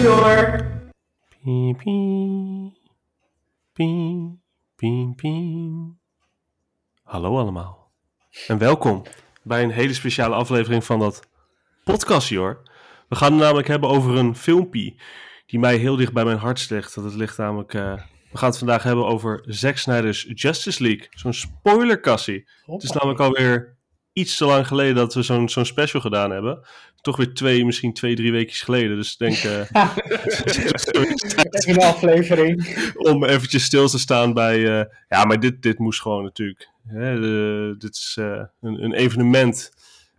Pie. Pie, pie, pie. Hallo allemaal. En welkom bij een hele speciale aflevering van dat podcastje hoor. We gaan het namelijk hebben over een filmpje die mij heel dicht bij mijn hart ligt. Dat het ligt namelijk... eh, we gaan het vandaag hebben over Zack Snyder's Justice League. Zo'n spoilerkassie. Het is namelijk alweer iets te lang geleden dat we zo'n zo'n special gedaan hebben. Toch weer twee, misschien twee, drie weken geleden. Dus ik denk... eh, In de aflevering. om eventjes stil te staan bij... eh, ja, maar dit, dit moest gewoon natuurlijk. Hè, de- dit is eh, een, een evenement,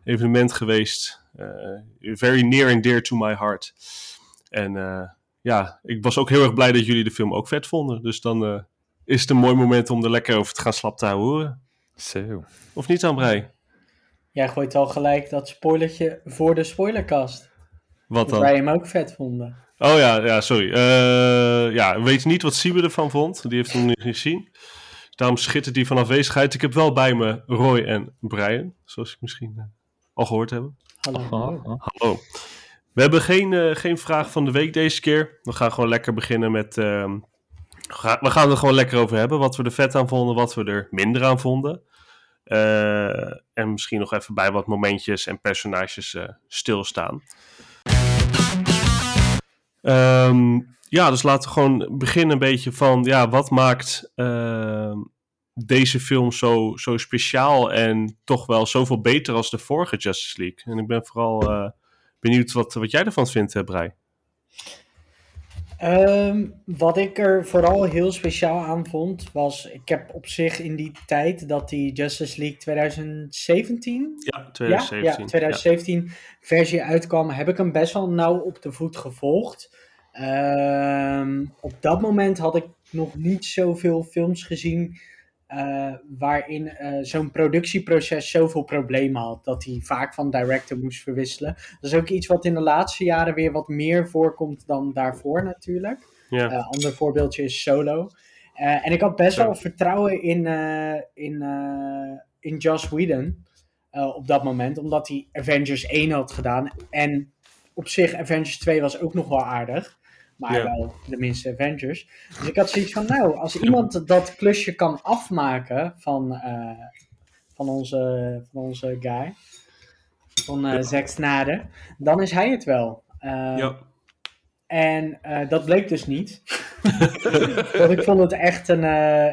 evenement geweest. eh, very near and dear to my heart. En eh, ja, ik was ook heel erg blij dat jullie de film ook vet vonden. Dus dan eh, is het een mooi moment om er lekker over te gaan slap te horen. Zo. Of niet, Ambrij? Jij gooit al gelijk dat spoilertje voor de spoilercast. Wat Dat dan? wij hem ook vet vonden. Oh ja, ja sorry. Eh, ja, we weten niet wat Siebe ervan vond. Die heeft hem niet gezien. Daarom schittert hij van afwezigheid. Ik heb wel bij me Roy en Brian. Zoals ik misschien eh, al gehoord heb. Hallo. Hallo. We hebben geen, eh, geen vraag van de week deze keer. We gaan gewoon lekker beginnen met... ehm, we gaan er gewoon lekker over hebben. Wat we er vet aan vonden, wat we er minder aan vonden. Eh, en misschien nog even bij wat momentjes en personages eh, stilstaan. Ehm, ja, dus laten we gewoon beginnen een beetje van... Ja, wat maakt ehm, deze film zo, zo speciaal en toch wel zoveel beter als de vorige Justice League? En ik ben vooral eh, benieuwd wat, wat jij ervan vindt, eh, Brei. Ehm, wat ik er vooral heel speciaal aan vond, was... Ik heb op zich in die tijd dat die Justice League 2017... Ja, 2017. Ja, ja 2017 versie uitkwam, heb ik hem best wel nauw op de voet gevolgd. Ehm, op dat moment had ik nog niet zoveel films gezien eh, waarin eh, zo'n productieproces zoveel problemen had. Dat hij vaak van director moest verwisselen. Dat is ook iets wat in de laatste jaren weer wat meer voorkomt dan daarvoor natuurlijk. Een ander voorbeeldje is Solo. Eh, en ik had best wel vertrouwen in, in, in Joss Whedon op dat moment, omdat hij Avengers 1 had gedaan. En op zich, Avengers 2 was ook nog wel aardig. Maar Ja. wel de minste Avengers. Dus ik had zoiets van, nou, als iemand dat klusje kan afmaken van, eh, van, onze, van onze guy, van Zack Snyder, dan is hij het wel. Eh, ja. en eh, dat bleek dus niet. Want ik vond het echt een,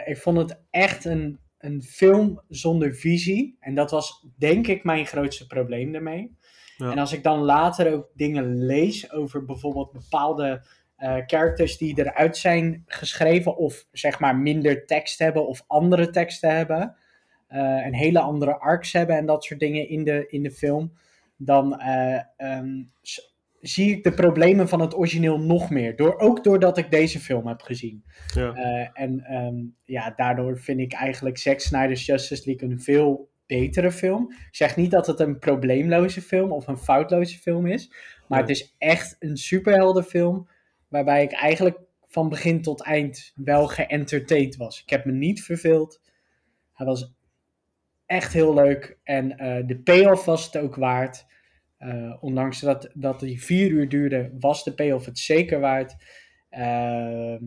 ik vond het echt een, een film zonder visie. En dat was denk ik mijn grootste probleem daarmee. Ja. En als ik dan later ook dingen lees over bijvoorbeeld bepaalde eh characters die eruit zijn geschreven. Of zeg maar minder tekst hebben of andere teksten hebben. eh, en hele andere arcs hebben en dat soort dingen in de, in de film. Dan eh, ehm, zie ik de problemen van het origineel nog meer. Door, ook doordat ik deze film heb gezien. ja. En ehm, ja, daardoor vind ik eigenlijk Zack Snyder's Justice League een veel betere film. Ik zeg niet dat het een probleemloze film of een foutloze film is. Maar het is echt een superheldenfilm. Waarbij ik eigenlijk van begin tot eind wel geëntertained was. Ik heb me niet verveeld. Hij was echt heel leuk. En eh, de payoff was het ook waard. Eh, ondanks dat, dat die vier uur duurde, was de payoff het zeker waard. Ehm,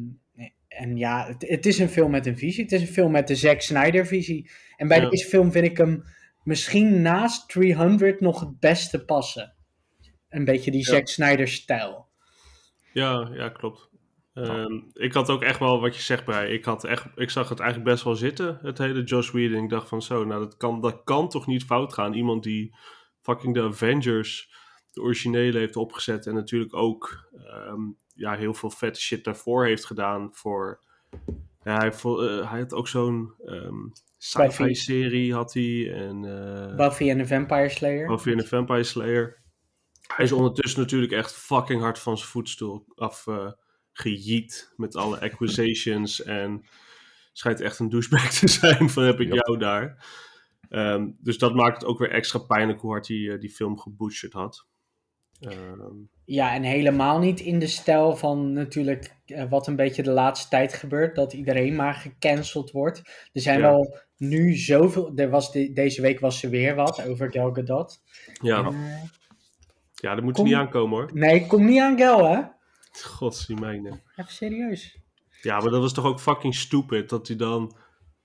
en ja, het, het is een film met een visie. Het is een film met de Zack Snyder visie. En bij Ja. deze film vind ik hem misschien naast 300 nog het beste passen. Een beetje die Ja. Zack Snyder stijl. Ja, ja, klopt. Ehm, ik had ook echt wel wat je zegt bij. Ik, had echt, ik zag het eigenlijk best wel zitten, het hele Josh Whedon. Ik dacht van zo, nou dat kan, dat kan toch niet fout gaan. Iemand die fucking de Avengers, de originele, heeft opgezet. En natuurlijk ook ehm, ja, heel veel vette shit daarvoor heeft gedaan. Voor, ja, hij, eh, hij had ook zo'n ehm sci-fi serie had hij. En, eh, Buffy en de Vampire Slayer. Buffy en de Vampire Slayer. Hij is ondertussen natuurlijk echt fucking hard van zijn voetstoel af eh, gejiet met alle accusations en schijnt echt een douchebag te zijn van heb ik Yep. jou daar. Ehm, dus dat maakt het ook weer extra pijnlijk hoe hard hij eh, die film gebutcherd had. Ehm, Ja, en helemaal niet in de stijl van natuurlijk eh, wat een beetje de laatste tijd gebeurt. Dat iedereen maar gecanceld wordt. Er zijn Ja. wel nu zoveel... Er was de- deze week was er weer wat over Gal Gadot. ja, ja, dat moet Kom- niet aankomen hoor. nee, kom niet aan Gal, hè? God, zie mijne. Even serieus. Ja, maar dat was toch ook fucking stupid dat hij dan,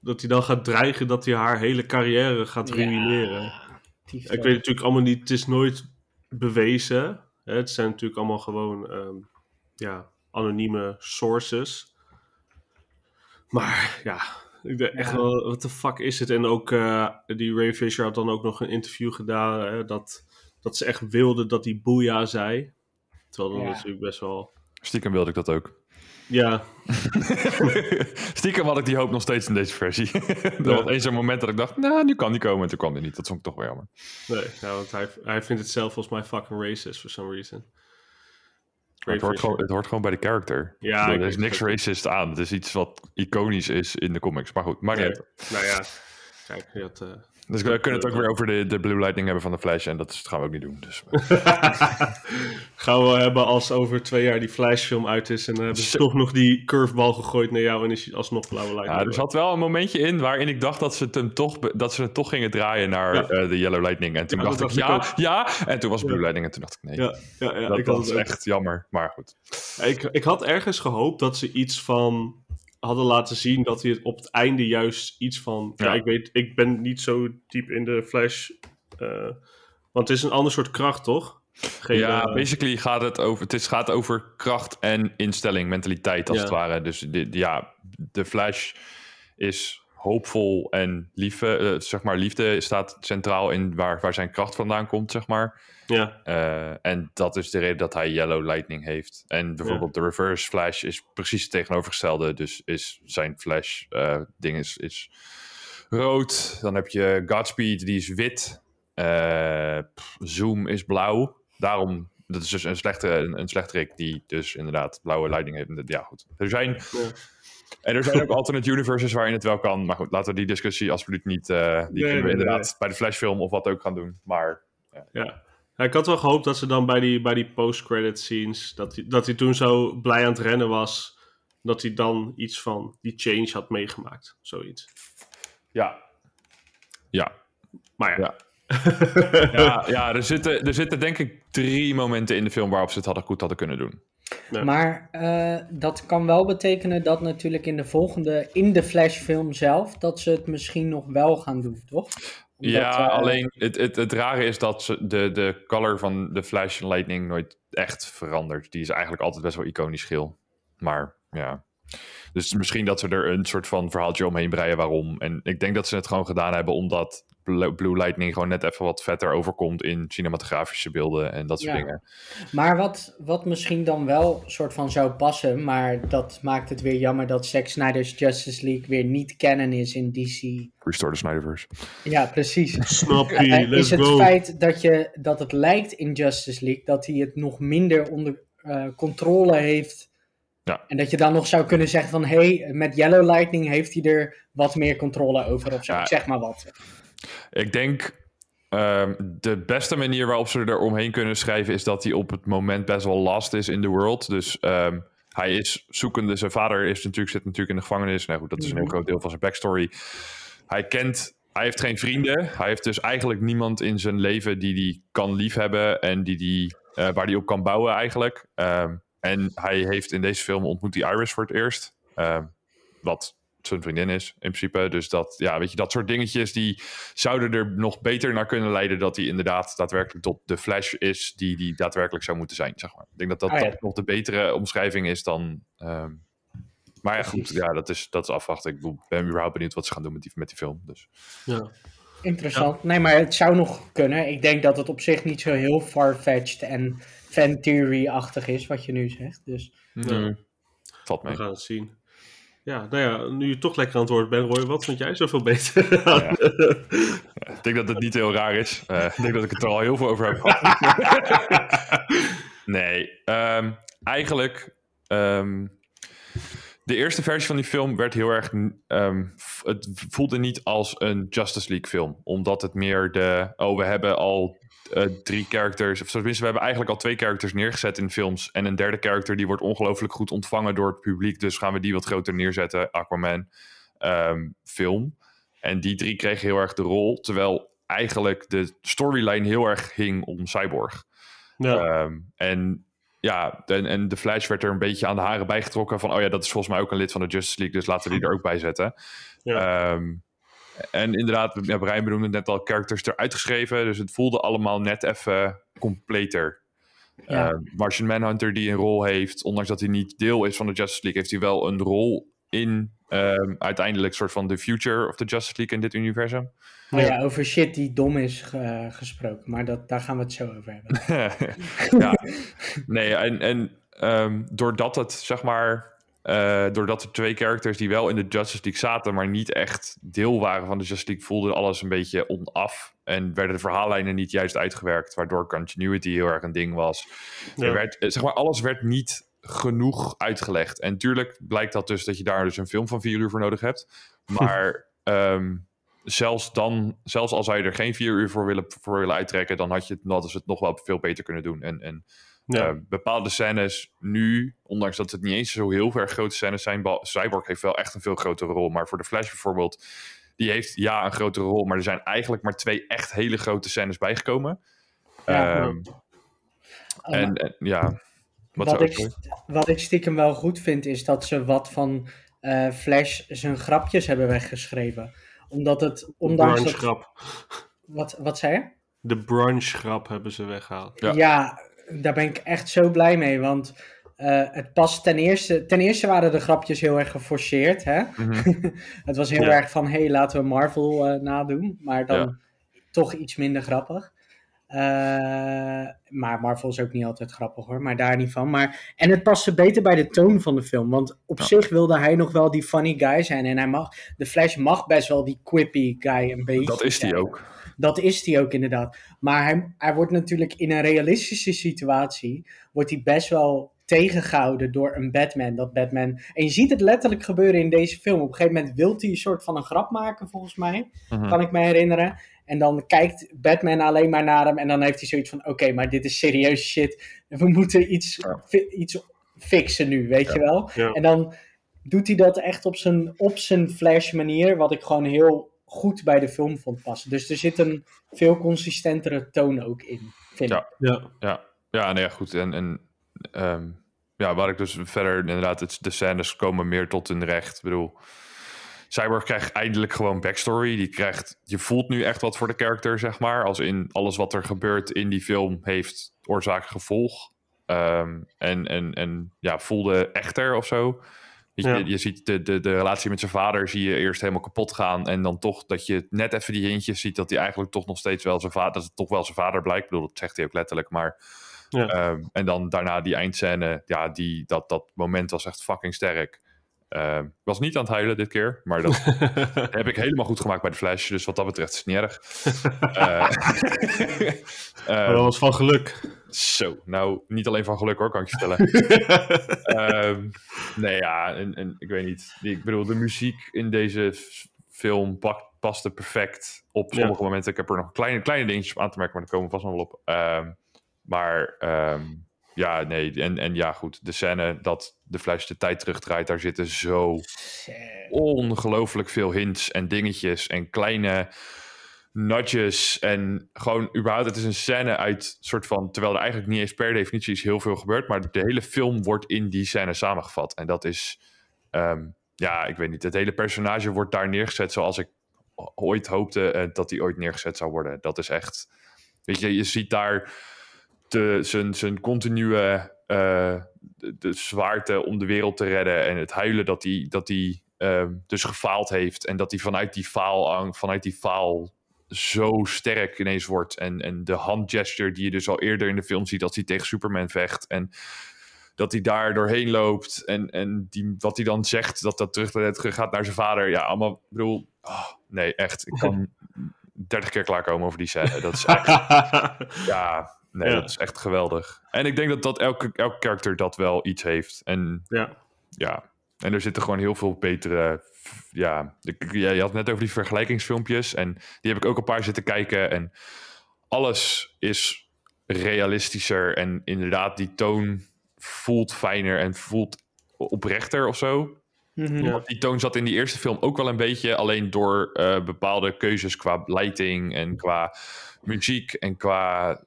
dat hij dan gaat dreigen dat hij haar hele carrière gaat ruïneren. Ja, Ik weet natuurlijk allemaal niet, het is nooit bewezen. Hè? Het zijn natuurlijk allemaal gewoon ehm, ja, anonieme sources. Maar ja, ik denk echt wel, wat de fuck is het? En ook eh, die Ray Fisher had dan ook nog een interview gedaan hè, dat, dat ze echt wilde dat hij boeia zei. Terwijl dat Ja. natuurlijk best wel... Stiekem wilde ik dat ook. Ja, Stiekem had ik die hoop nog steeds in deze versie. er Ja. was eens zo'n moment dat ik dacht, nou, nu kan die komen. En toen kwam die niet. Dat vond ik toch wel jammer. nee, ja, want hij, hij vindt het zelf volgens mij fucking racist for some reason. Maar het, hoort gewoon, het hoort gewoon bij de character. Ja, er is niks racist aan. Het is iets wat iconisch is in de comics. Maar goed, niet Nee. Nou ja, kijk, je had... eh, Dus we kunnen het ook weer over de, de Blue Lightning hebben van de Flash. En dat gaan we ook niet doen. Dus. Gaan we hebben als over twee jaar die Flash-film uit is en dan hebben ze toch nog die curveball gegooid naar jou en is hij alsnog blauwe Ja, lightning. er zat wel een momentje in waarin ik dacht dat ze het, hem toch, dat ze het toch gingen draaien naar Ja. eh, de Yellow Lightning. En toen Ja, dacht ik, ja, ook. ja. En toen was het Blue Ja. Lightning en toen dacht ik, nee. ja, ja, ja dat, ik, had het echt jammer. Maar goed. Ik, ik had ergens gehoopt dat ze iets van hadden laten zien dat hij het op het einde juist iets van. Ja, Ja. ik weet, ik ben niet zo diep in de Flash. eh, want het is een ander soort kracht, toch? Geen, ja, eh, basically gaat het over, het is, gaat over kracht en instelling, mentaliteit als Ja. het ware. Dus de, de- ja, de Flash is hoopvol en liefde, eh, zeg maar, liefde staat centraal in waar, waar zijn kracht vandaan komt, zeg maar. Ja, Eh, en dat is de reden dat hij Yellow Lightning heeft. En bijvoorbeeld de Reverse Flash is precies het tegenovergestelde. Dus is zijn Flash eh, ding is, is rood. Dan heb je Godspeed, die is wit. Eh, Zoom is blauw. Daarom, dat is dus een slechte, een, een slechterik die dus inderdaad blauwe Lightning heeft. Ja, goed. Er zijn, ja. en er zijn ook alternate universes waarin het wel kan. Maar goed, laten we die discussie absoluut niet... die Nee, kunnen we nee, inderdaad bij de Flash film of wat ook gaan doen. Maar Ja. Ja, ik had wel gehoopt dat ze dan bij die, bij die post-credit scenes, dat hij, dat hij toen zo blij aan het rennen was, dat hij dan iets van die change had meegemaakt. Zoiets. ja, ja, Maar ja. Ja. ja, ja er, zitten, er zitten denk ik drie momenten in de film waarop ze het hadden goed hadden kunnen doen. Ja. Maar eh, dat kan wel betekenen dat natuurlijk in de volgende, in de Flash-film zelf, dat ze het misschien nog wel gaan doen, toch? Omdat, ja, eh, alleen het, het, het rare is dat ze de, de color van de Flash en Lightning nooit echt verandert. Die is eigenlijk altijd best wel iconisch geel. Maar ja. Dus misschien dat ze er een soort van verhaaltje omheen breien waarom. En ik denk dat ze het gewoon gedaan hebben omdat Blue Lightning gewoon net even wat vetter overkomt in cinematografische beelden en dat soort Ja. dingen. Maar wat, wat misschien dan wel soort van zou passen, maar dat maakt het weer jammer dat Zack Snyder's Justice League weer niet canon is in DC. Restore the Snyderverse. Ja, precies. Snappie, Eh, let's is het go. feit dat, je, dat het lijkt in Justice League dat hij het nog minder onder eh, controle heeft. Ja. En dat je dan nog zou kunnen zeggen van hé, hey, met Yellow Lightning heeft hij er wat meer controle over of zo. Ja. Zeg maar wat. Ik denk ehm, de beste manier waarop ze er omheen kunnen schrijven is dat hij op het moment best wel last is in de world. Dus ehm, hij is zoekende. Zijn vader is natuurlijk, zit natuurlijk in de gevangenis. Nou goed, dat is een heel Mhm. groot deel van zijn backstory. Hij kent. Hij heeft geen vrienden. Hij heeft dus eigenlijk niemand in zijn leven die hij kan liefhebben en die die, eh, waar hij op kan bouwen eigenlijk. Ehm, en hij heeft in deze film ontmoet die Iris voor het eerst. Wat zijn vriendin is, in principe. Dus dat, ja, weet je, dat soort dingetjes die zouden er nog beter naar kunnen leiden dat hij inderdaad daadwerkelijk tot de Flash is die die daadwerkelijk zou moeten zijn, zeg maar. Ik denk dat dat, Ah, ja. dat nog de betere omschrijving is dan... ehm, maar ja, goed, ja, dat is, dat is afwachten. Ik ben überhaupt benieuwd wat ze gaan doen met die, met die film. Dus. Ja. Interessant. Nee, maar het zou nog kunnen. Ik denk dat het op zich niet zo heel far-fetched en fan theory-achtig is wat je nu zegt. Dus Ja. Valt We mee. gaan het zien. Ja, nou ja, nu je toch lekker aan het woord bent, Roy, wat vond jij zoveel beter? Ja. Ik denk dat het niet heel raar is. Eh, ik denk dat ik het er al heel veel over heb gehad. nee, ehm, eigenlijk... ehm, de eerste versie van die film werd heel erg... ehm, het voelde niet als een Justice League film. Omdat het meer de... Oh, we hebben al eh, drie characters... Of tenminste, we hebben eigenlijk al twee characters neergezet in films. En een derde character die wordt ongelooflijk goed ontvangen door het publiek. Dus gaan we die wat groter neerzetten. Aquaman ehm, film. En die drie kregen heel erg de rol. Terwijl eigenlijk de storyline heel erg hing om Cyborg. ja. Ehm, en ja, en, en de Flash werd er een beetje aan de haren bijgetrokken van, oh ja, dat is volgens mij ook een lid van de Justice League, dus laten we die er ook bij zetten. Ja. Ehm, en inderdaad, ja, Brian benoemde net al, characters eruit geschreven, dus het voelde allemaal net even completer. Ja. Ehm, Martian Manhunter die een rol heeft, ondanks dat hij niet deel is van de Justice League, heeft hij wel een rol in ehm, uiteindelijk soort van the future of the Justice League in dit universum. Maar ja, over shit die dom is ge- gesproken. Maar dat, daar gaan we het zo over hebben. ja, nee, en, en ehm, doordat het zeg maar, eh, doordat er twee characters die wel in de Justice League zaten, maar niet echt deel waren van de Justice League, voelde alles een beetje onaf. En werden de verhaallijnen niet juist uitgewerkt, waardoor continuity heel erg een ding was. Ja. Er werd, eh, zeg maar, alles werd niet genoeg uitgelegd. En tuurlijk blijkt dat dus dat je daar dus een film van vier uur voor nodig hebt. Maar ehm, zelfs dan, zelfs al zou je er geen vier uur voor willen, voor willen uittrekken, dan had je het, hadden ze het nog wel veel beter kunnen doen. En, en Ja. eh, bepaalde scènes nu, ondanks dat het niet eens zo heel erg grote scènes zijn, Cyborg heeft wel echt een veel grotere rol. Maar voor de Flash bijvoorbeeld, die heeft ja een grotere rol, maar er zijn eigenlijk maar twee echt hele grote scènes bijgekomen. Ja. Ehm, en, en ja, wat, Wat, zou ik, wat ik stiekem wel goed vind, is dat ze wat van eh, Flash zijn grapjes hebben weggeschreven. Omdat het, ondanks brunch dat... Wat, wat zei je? De brunch grap hebben ze weggehaald. Ja. Ja. Daar ben ik echt zo blij mee. Want eh, het past ten eerste... Ten eerste waren de grapjes heel erg geforceerd, hè? Mhm. Het was heel Ja. erg van, hé, hey, laten we Marvel eh, nadoen. Maar dan Ja. toch iets minder grappig. Eh, maar Marvel is ook niet altijd grappig hoor, maar daar niet van. Maar, en het paste beter bij de toon van de film. Want op Ja. zich wilde hij nog wel die funny guy zijn. En hij mag, de Flash mag best wel die quippy guy een beetje Dat is die ook. Dat is hij ook inderdaad. Maar hij, hij wordt natuurlijk in een realistische situatie... wordt hij best wel tegengehouden door een Batman. Dat Batman... En je ziet het letterlijk gebeuren in deze film. Op een gegeven moment wil hij een soort van een grap maken, volgens mij. Mhm. Kan ik me herinneren. En dan kijkt Batman alleen maar naar hem. En dan heeft hij zoiets van... Oké, maar dit is serieus shit. We moeten iets, Ja. fi- iets fixen nu, weet Ja. je wel? Ja. En dan doet hij dat echt op zijn, op zijn Flash manier. Wat ik gewoon heel goed bij de film vond passen. Dus er zit een veel consistentere toon ook in, vind Ja. ik. Ja. Ja, ja, nee, ja, goed. En, en ehm, ja, waar ik dus verder inderdaad, het, de scènes komen meer tot hun recht. Ik bedoel, Cyborg krijgt eindelijk gewoon backstory. Die krijgt, je voelt nu echt wat voor de character, zeg maar. Als in alles wat er gebeurt in die film heeft oorzaak gevolg. Ehm, en, en, en ja, voelde echter of zo. Je, Ja. je ziet de, de, de relatie met zijn vader zie je eerst helemaal kapot gaan. En dan toch dat je net even die hintjes ziet dat hij eigenlijk toch nog steeds wel zijn vader, dat het toch wel zijn vader blijkt. Ik bedoel, dat zegt hij ook letterlijk. Maar Ja. Ehm, en dan daarna die eindscène, ja, die, dat, dat moment was echt fucking sterk. Ik was niet aan het huilen dit keer, maar dat heb ik helemaal goed gemaakt bij de Flash. Dus wat dat betreft is het niet erg. Eh, Maar ehm, dat was van geluk. Zo, nou, niet alleen van geluk hoor, kan ik je vertellen. Ehm, nee, ja, en, en ik weet niet. Ik bedoel, de muziek in deze film paste perfect op Ja. sommige momenten. Ik heb er nog kleine, kleine dingetjes op aan te merken, maar daar komen we vast nog wel op. Ehm, maar ehm, ja, nee, en, en ja, goed. De scène dat de Flash de tijd terugdraait, daar zitten zo ongelooflijk veel hints en dingetjes en kleine nudges en gewoon überhaupt, het is een scène uit soort van, terwijl er eigenlijk niet eens per definitie is heel veel gebeurt, maar de hele film wordt in die scène samengevat en dat is, ehm, ja, ik weet niet, het hele personage wordt daar neergezet zoals ik ooit hoopte eh, dat hij ooit neergezet zou worden. Dat is echt, weet je, je ziet daar zijn, continue eh, de, zwaarte om de wereld te redden en het huilen dat hij, dat hij ehm, dus gefaald heeft en dat hij vanuit die faal, vanuit die faal zo sterk ineens wordt en, en de handgesture die je dus al eerder in de film ziet als hij tegen Superman vecht en dat hij daar doorheen loopt en, en die, wat hij dan zegt dat dat terug, terug gaat naar zijn vader ja allemaal ik bedoel oh, nee echt ik kan 30 keer klaarkomen over die scène dat is echt ja, nee, Ja. dat is echt geweldig. En ik denk dat, dat elke, elke karakter dat wel iets heeft. En ja. ja, en er zitten gewoon heel veel betere. Ja, je had het net over die vergelijkingsfilmpjes. En die heb ik ook een paar zitten kijken. En alles is realistischer. En inderdaad, die toon voelt fijner en voelt oprechter of zo. Mhm. Ja. Die toon zat in die eerste film ook wel een beetje. Alleen door eh, bepaalde keuzes qua lighting en qua muziek en qua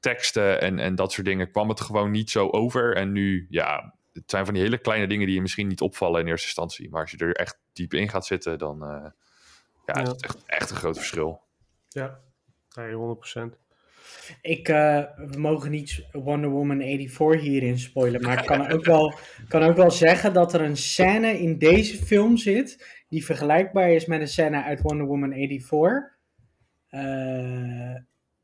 teksten en, en dat soort dingen kwam het gewoon niet zo over. En nu, ja, het zijn van die hele kleine dingen die je misschien niet opvallen in eerste instantie. Maar als je er echt diep in gaat zitten, dan eh, ja, is Ja. het echt, echt een groot verschil. Ja, nee, 100%. Ik, eh, we mogen niet Wonder Woman 84 hierin spoilen, maar ik kan ook, wel, kan ook wel zeggen dat er een scène in deze film zit die vergelijkbaar is met een scène uit Wonder Woman 84. Eh,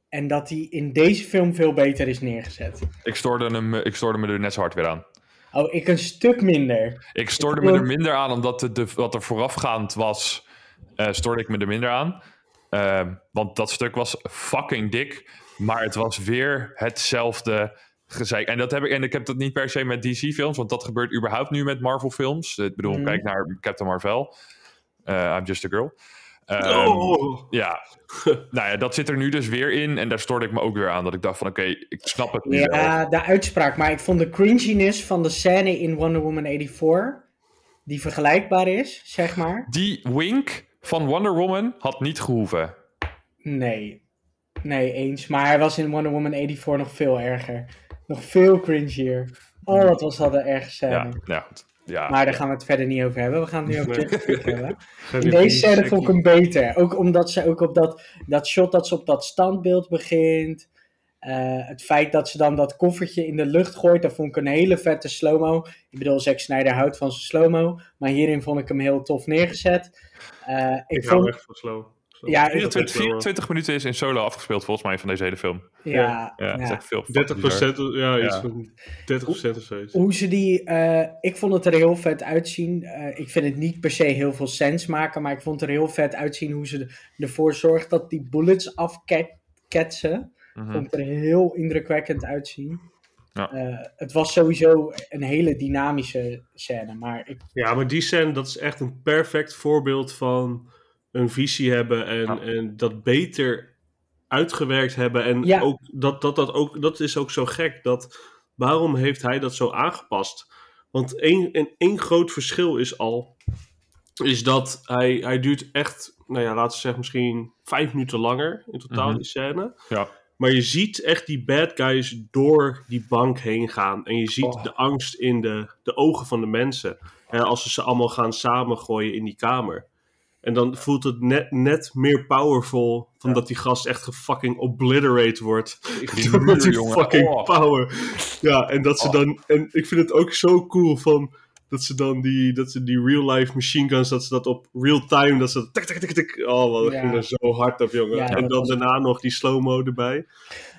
en dat die in deze film veel beter is neergezet. Ik stoorde, hem, ik stoorde me er net zo hard weer aan. Oh, ik een stuk minder. Ik stoorde me er minder aan omdat de, de, wat er voorafgaand was, eh stoorde ik me er minder aan. Ehm, want dat stuk was fucking dik, maar het was weer hetzelfde gezeik. En, dat heb ik, en ik heb dat niet per se met DC-films, want dat gebeurt überhaupt nu met Marvel-films. Ik bedoel, Mhm. kijk naar Captain Marvel. Eh, I'm just a girl. Ehm, oh, Ja, nou ja, dat zit er nu dus weer in. En daar stoorde ik me ook weer aan. Dat ik dacht van, oké, ik snap het wel. Ja, de uitspraak. Maar ik vond de cringiness van de scène in Wonder Woman 84, die vergelijkbaar is, zeg maar. Die wink van Wonder Woman had niet gehoeven. Nee. Nee, eens. Maar hij was in Wonder Woman 84 nog veel erger. Nog veel cringier. Oh, wat was dat een erge scène. Ja, ja, goed. Ja. Maar daar gaan we het verder niet over hebben. We gaan het nu over. Justice League hebben. In deze scène vond ik hem beter. Ook omdat ze ook op dat, dat shot dat ze op dat standbeeld begint. Eh, het feit dat ze dan dat koffertje in de lucht gooit, dat vond ik een hele vette slow-mo. Ik bedoel, Zack Snyder houdt van zijn slow-mo. Maar hierin vond ik hem heel tof neergezet. Eh, ik, Ik hou vond, echt van slow. Ja, ik- 24, Slow, 24 minuten is in solo afgespeeld volgens mij van deze hele film. ja, Ja, dat is ja. echt veel. 30 bizar. ja, iets Ja. van 30% of zoiets. Hoe ze die. eh, ik vond het er heel vet uitzien. Eh, ik vind het niet per se heel veel sens maken. Maar ik vond het er heel vet uitzien hoe ze ervoor zorgt dat die bullets afketsen. Mhm. Vond ik er heel indrukwekkend uitzien. Ja. Eh, het was sowieso een hele dynamische scène. Maar ik, Ja, maar die scène, dat is echt een perfect voorbeeld van een visie hebben en, Ja. en dat beter uitgewerkt hebben. En Ja. ook dat, dat, dat, ook, dat is ook zo gek. Dat, waarom heeft hij dat zo aangepast? Want één, en één groot verschil is al, is dat hij, hij duurt echt, nou ja, laten we zeggen misschien vijf minuten langer in totaal, Mhm. die scène. Ja. Maar je ziet echt die bad guys door die bank heen gaan. En je ziet Oh. de angst in de, de ogen van de mensen. En als ze ze allemaal gaan samengooien in die kamer. En dan voelt het net, net meer powerful. Van dat die gast echt gefucking obliterate wordt. Die Door die jongen. fucking Oh. power. Ja, en dat ze Oh. dan. En ik vind het ook zo cool van. Dat ze dan die, dat ze die real life machine guns, dat ze dat op real time, dat ze dat tik, tik, tik, tik. Oh, wat dat Ja. ging er zo hard op, jongen. Ja, en dan daarna nog die slow-mo erbij.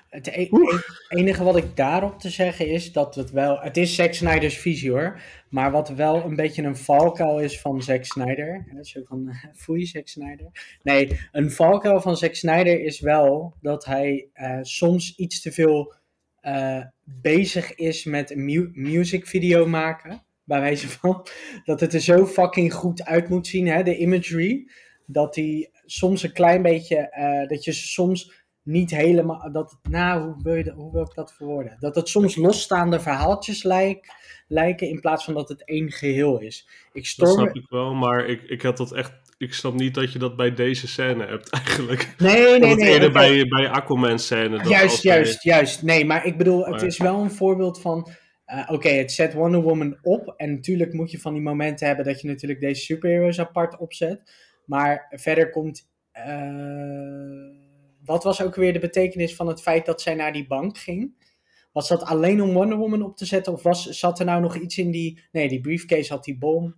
Het e- e- enige wat ik daarop te zeggen is dat het wel. Het is Zack Snyder's visie hoor. Maar wat wel een beetje een valkuil is van Zack Snyder. Zo van, je Zack Snyder? Nee, een valkuil van Zack Snyder is wel dat hij eh, soms iets te veel eh, bezig is met een mu music video maken. Bij wijze van dat het er zo fucking goed uit moet zien, hè, de imagery. Dat hij soms een klein beetje, eh, dat je soms niet helemaal, dat, nou, hoe wil, je hoe wil ik dat verwoorden? Dat het soms losstaande verhaaltjes lijkt, lijken in plaats van dat het één geheel is. Ik Dat snap ik wel, maar ik, ik had dat echt. Ik snap niet dat je dat bij deze scène hebt, eigenlijk. Nee, Nee, nee, eerder bij, bij Aquaman scène. dat Juist, juist, juist. Nee, maar ik bedoel, het is wel een voorbeeld van. eh, Oké, het zet Wonder Woman op. En natuurlijk moet je van die momenten hebben dat je natuurlijk deze superheroes apart opzet. Maar verder komt. eh, wat was ook weer de betekenis van het feit dat zij naar die bank ging? Was dat alleen om Wonder Woman op te zetten? Of was, zat er nou nog iets in die. Nee, die briefcase had die bom.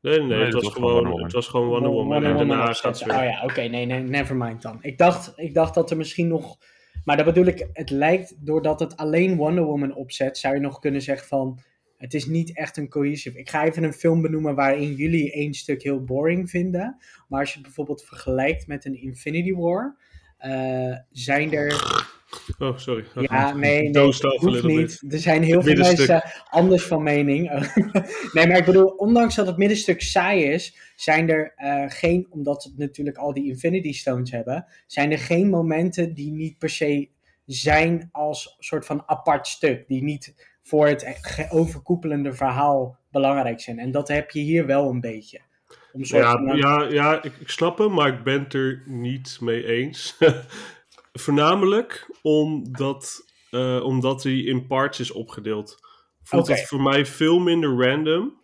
Nee, nee, Nee, het, was was gewoon het was gewoon Wonder Woman. en daarna gaat ze weer. Oh ja, oké, nee, nee, never mind dan. Ik dacht, ik dacht dat er misschien nog. Maar dat bedoel ik, het lijkt doordat het alleen Wonder Woman opzet, zou je nog kunnen zeggen van. Het is niet echt een cohesive. Ik ga even een film benoemen waarin jullie één stuk heel boring vinden. Maar als je het bijvoorbeeld vergelijkt met een Infinity War, zijn er. Oh, sorry. Ja, nee, nee, hoeft niet. Er zijn heel veel mensen anders van mening. nee, maar ik bedoel, ondanks dat het middenstuk saai is, zijn er eh, geen, omdat we natuurlijk al die Infinity Stones hebben, zijn er geen momenten die niet per se zijn als soort van apart stuk. Die niet voor het overkoepelende verhaal belangrijk zijn. En dat heb je hier wel een beetje. Om Ja, ja, ja ik, ik snap hem, maar ik ben het er niet mee eens. Voornamelijk omdat, eh, omdat hij in parts is opgedeeld. Voelt het voor mij veel minder random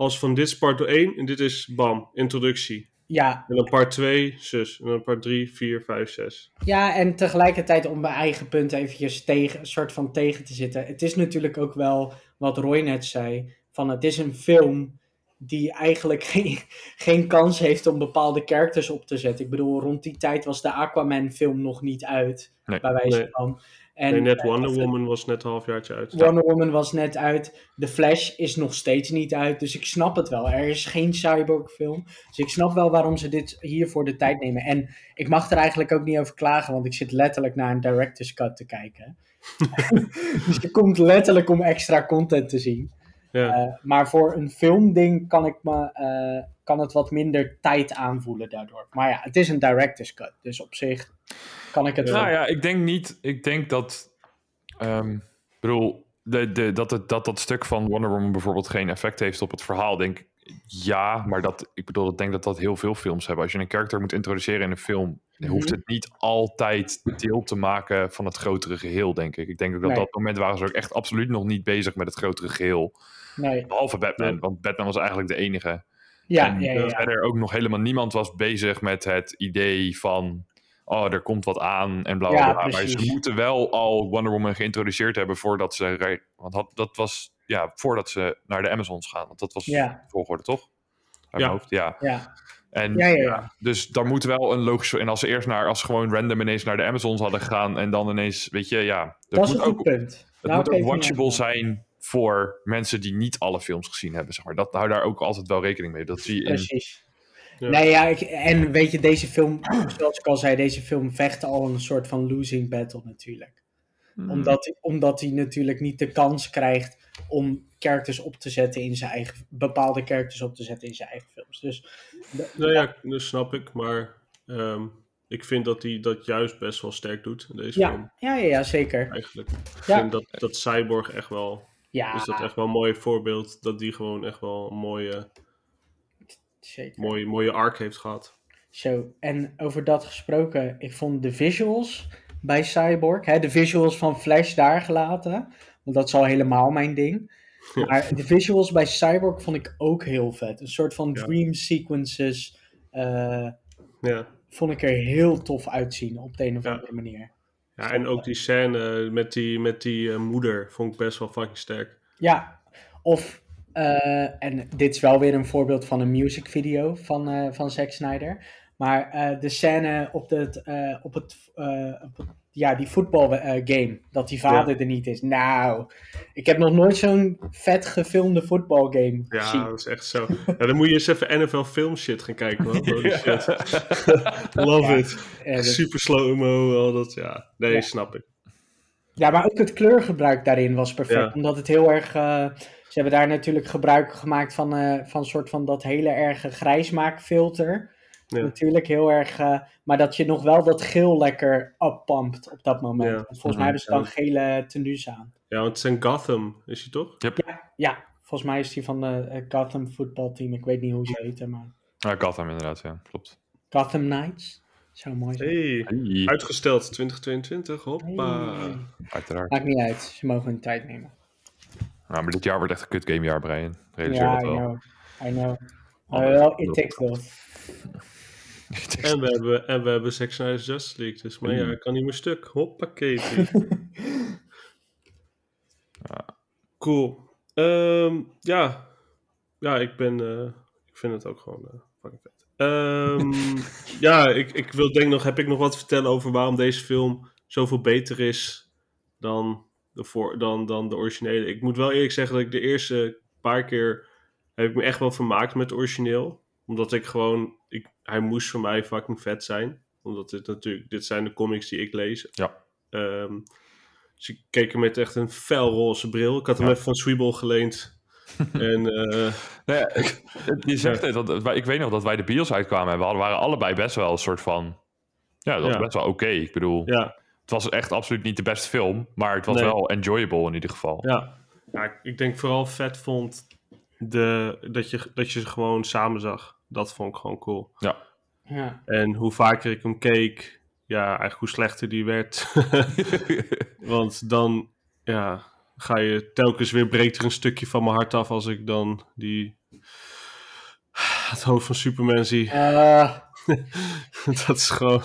als van dit is part 1 en dit is bam, introductie. ja, En dan part 2, zus. En dan part 3, 4, 5, 6. Ja, en tegelijkertijd om mijn eigen punt eventjes tegen, een soort van tegen te zitten. Het is natuurlijk ook wel wat Roy net zei. Van het is een film die eigenlijk geen, geen kans heeft om bepaalde characters op te zetten. Ik bedoel, rond die tijd was de Aquaman film nog niet uit. Nee. bij wijze Nee. van. En, Nee, net eh, Wonder of- Woman was net een halfjaartje uit. Wonder Woman was net uit. The Flash is nog steeds niet uit. Dus ik snap het wel. Er is geen cyborg film. Dus ik snap wel waarom ze dit hiervoor de tijd nemen. En ik mag er eigenlijk ook niet over klagen. Want ik zit letterlijk naar een director's cut te kijken. dus je komt letterlijk om extra content te zien. Ja. Eh, maar voor een filmding kan, ik me, eh, kan het wat minder tijd aanvoelen daardoor. Maar ja, het is een director's cut. Dus op zich kan ik het wel. Nou ja, ik denk niet. Ik denk dat. ehm, ik bedoel, de, de, dat, het, dat dat stuk van Wonder Woman bijvoorbeeld geen effect heeft op het verhaal. Denk ik, ja, maar dat, ik bedoel, ik denk dat dat heel veel films hebben. Als je een karakter moet introduceren in een film, dan hoeft Mhm. het niet altijd deel te maken van het grotere geheel, denk ik. Ik denk ook dat Nee. dat moment waren ze ook echt absoluut nog niet bezig met het grotere geheel. Nee. Behalve Batman, Nee. want Batman was eigenlijk de enige. Ja, en ja, ja, ja. verder ook nog helemaal niemand was bezig met het idee van... Oh, er komt wat aan en bla bla Ja, bla. Maar ze moeten wel al Wonder Woman geïntroduceerd hebben voordat ze... Want had, dat was... Ja, voordat ze naar de Amazons gaan. Want dat was Ja. de volgorde, toch? Uit Ja. hoofd, ja. ja. En, Ja, ja, ja. Dus daar moet wel een logische... En als ze eerst naar... Als ze gewoon random ineens naar de Amazons hadden gegaan... En dan ineens, weet je, ja... Dat, Dat is een goed punt. het Daar moet ook watchable zijn voor mensen die niet alle films gezien hebben, zeg maar. Dat, hou daar ook altijd wel rekening mee. Dat zie je in... Precies. Ja. Nee, ja, ik, en weet je, deze film, zoals ik al zei, deze film vecht al een soort van losing battle natuurlijk. Hmm. Omdat, omdat hij natuurlijk niet de kans krijgt om characters op te zetten in zijn eigen, bepaalde characters op te zetten in zijn eigen films. Dus Nou ja, dat snap ik. Maar ehm, ik vind dat hij dat juist best wel sterk doet in deze film. ja, ja, ja, ja, zeker. Eigenlijk. Ik Ja. vind dat, dat Cyborg echt wel... Ja, Is dat echt wel een mooi voorbeeld. Dat die gewoon echt wel een mooie, zeker. mooie, mooie arc heeft gehad. Zo, en over dat gesproken, ik vond de visuals bij Cyborg, hè, de visuals van Flash daar gelaten, want dat is al helemaal mijn ding. Ja. Maar de visuals bij Cyborg vond ik ook heel vet. Een soort van Ja. dream sequences eh, Ja. vond ik er heel tof uitzien op de een of andere manier. Ja, en ook die scène met die, met die eh, moeder vond ik best wel fucking sterk. Ja, of, eh, en dit is wel weer een voorbeeld van een music video van, eh, van Zack Snyder. Maar de scène op, het, op, het, op het, ja, die voetbalgame, dat die vader er niet is. Nou, ik heb nog nooit zo'n vet gefilmde voetbalgame Ja, gezien. dat is echt zo. Ja, dan moet je eens even NFL film shit gaan kijken, man. Holy shit. Love Ja. it. Eh, dat- Super slow-mo, al dat, ja. Nee, Ja. snap ik. Ja, maar ook het kleurgebruik daarin was perfect. Ja. Omdat het heel erg. eh, ze hebben daar natuurlijk gebruik gemaakt van, eh van een soort van dat hele erge grijsmaakfilter. Ja. Natuurlijk heel erg. eh, maar dat je nog wel dat geel lekker uppumpt op dat moment. Ja. Volgens mij hebben ze dan gele tenues aan. Ja, want het is een Gotham, is hij toch? Ja, volgens mij is die van de eh, Gotham voetbalteam. Ik weet niet hoe ze heten, maar. Ja, Gotham inderdaad, ja. Klopt. Gotham Knights? Zou mooi zijn. Hey, Hey, uitgesteld 2022, hoppa. Hey. uiteraard. Maakt niet uit, ze mogen hun tijd nemen. Nou, maar dit jaar wordt echt een kut gamejaar, Brian. Realiseer Ja, I dat wel. know. I know. Oh, Maar wel, dat- it takes. En we hebben, en we hebben Zack Snyder's Justice League, dus maar ja, ik kan niet meer stuk. Hoppakee. Cool. Ehm, ja. Ja, ik ben... eh, ik vind het ook gewoon eh, fucking vet. Ehm, ja, ik, ik wil denk nog... Heb ik nog wat te vertellen over waarom deze film zoveel beter is dan de, voor, dan, dan de originele? Ik moet wel eerlijk zeggen dat ik de eerste paar keer... Heb ik me echt wel vermaakt met het origineel. Omdat ik gewoon... Ik, hij moest voor mij fucking vet zijn. Omdat dit natuurlijk... Dit zijn de comics die ik lees. Ja. Ehm, dus ik keek er met echt een felroze bril. Ik had hem Ja. even van Sweeble geleend. en eh, Nou je zegt het, dat, ik weet nog dat wij de bios uitkwamen en we hadden- waren allebei best wel een soort van... Ja, dat was Ja. best wel oké. Ik bedoel, ja, het was echt absoluut niet de beste film, maar het was Nee. wel enjoyable in ieder geval. ja. ja, ik- ik denk vooral vet vond de, dat, je, dat je ze gewoon samen zag. Dat vond ik gewoon cool. Ja. En hoe vaker ik hem keek, ja, eigenlijk hoe slechter die werd. Want dan, ja, ga je telkens weer breekt er een stukje van mijn hart af als ik dan die het hoofd van Superman zie. Eh, dat is gewoon.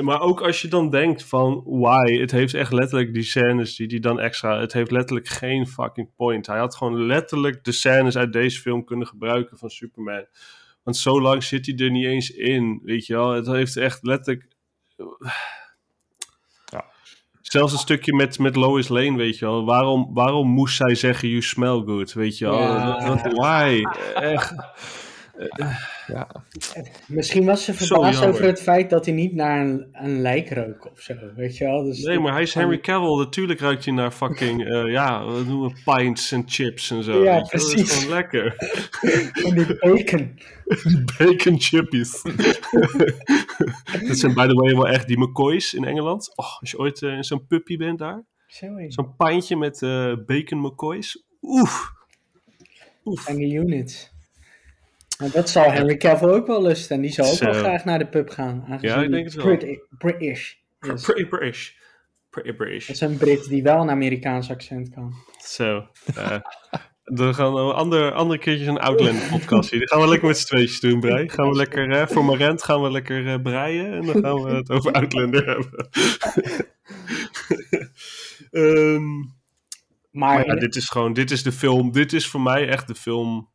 Maar ook als je dan denkt van why, het heeft echt letterlijk die scènes die die dan extra, het heeft letterlijk geen fucking point. Hij had gewoon letterlijk de scènes uit deze film kunnen gebruiken van Superman. Want zo lang zit hij er niet eens in, weet je wel. Het heeft echt letterlijk... Ja. Zelfs een stukje met, met Lois Lane, weet je wel. Waarom, waarom moest zij zeggen, you smell good, weet je wel. Ja. Why? Echt. Ja. misschien was ze verbaasd over het feit dat hij niet naar een, een lijk rook of zo, weet je wel. Dus Nee, maar hij is Henry Cavill. Natuurlijk ruikt hij naar fucking, eh, ja, wat noemen we pints en chips en zo. Ja, wel. Dat is precies. gewoon lekker. van die bacon. Bacon chippies. dat zijn by the way wel echt die McCoys in Engeland. Oh, als je ooit eh, in zo'n puppy bent daar. Zo'n pintje met eh, bacon McCoys. Oef. Oef. En die units. Dat zal Henry Cavill ook wel lusten. En die zal ook wel graag naar de pub gaan. Ja, ik denk het wel. Brit- British. is. Pretty British. Pretty British. Dat is een Brit die wel een Amerikaans accent kan. Zo. eh, dan gaan we een ander, andere keertjes een Outlander podcast hier. Die gaan we lekker met z'n tweetjes doen, Brei. Gaan we lekker, eh, voor mijn rent gaan we lekker eh, breien. En dan gaan we het over Outlander hebben. Ehm, Maar, maar ja, dit is gewoon, dit is de film. Dit is voor mij echt de film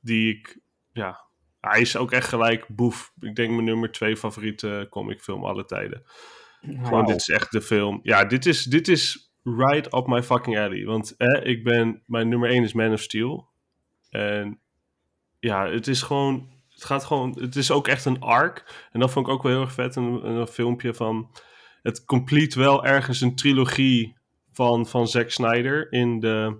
die ik, ja, hij is ook echt gelijk boef. Ik denk mijn nummer twee favoriete comicfilm alle tijden. Gewoon, dit is echt de film. Ja, dit is, dit is right up my fucking alley. Want eh, ik ben, mijn nummer 1 is Man of Steel. En ja, het is gewoon, het gaat gewoon, het is ook echt een arc. En dat vond ik ook wel heel erg vet, een, een filmpje van, het complete wel ergens een trilogie van, van Zack Snyder in de,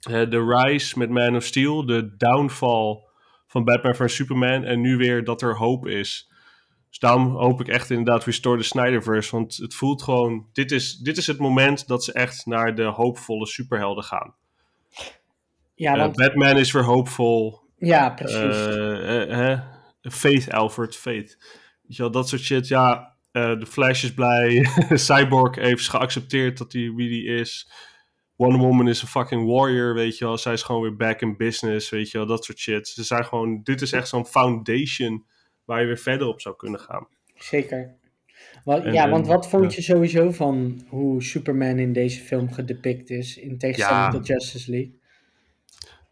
de Rise met Man of Steel, de downfall van Batman vs Superman en nu weer dat er hoop is. Dus daarom hoop ik echt inderdaad Restore the Snyderverse. Want het voelt gewoon... Dit is, dit is het moment dat ze echt naar de hoopvolle superhelden gaan. ja, Eh, want, Batman is weer hoopvol. ja, precies. Eh, hè? Faith, Alfred, Faith. Weet je wel, dat soort shit. Ja, de Flash is blij. Cyborg heeft geaccepteerd dat hij wie die is. Wonder Woman is een fucking warrior, weet je wel. Zij is gewoon weer back in business, weet je wel. Dat soort shit. Ze zijn gewoon... Dit is echt zo'n foundation waar je weer verder op zou kunnen gaan. Zeker. Wat, En- ja, en- want wat vond je sowieso van hoe Superman in deze film gedepict is, in tegenstelling Ja. tot Justice League?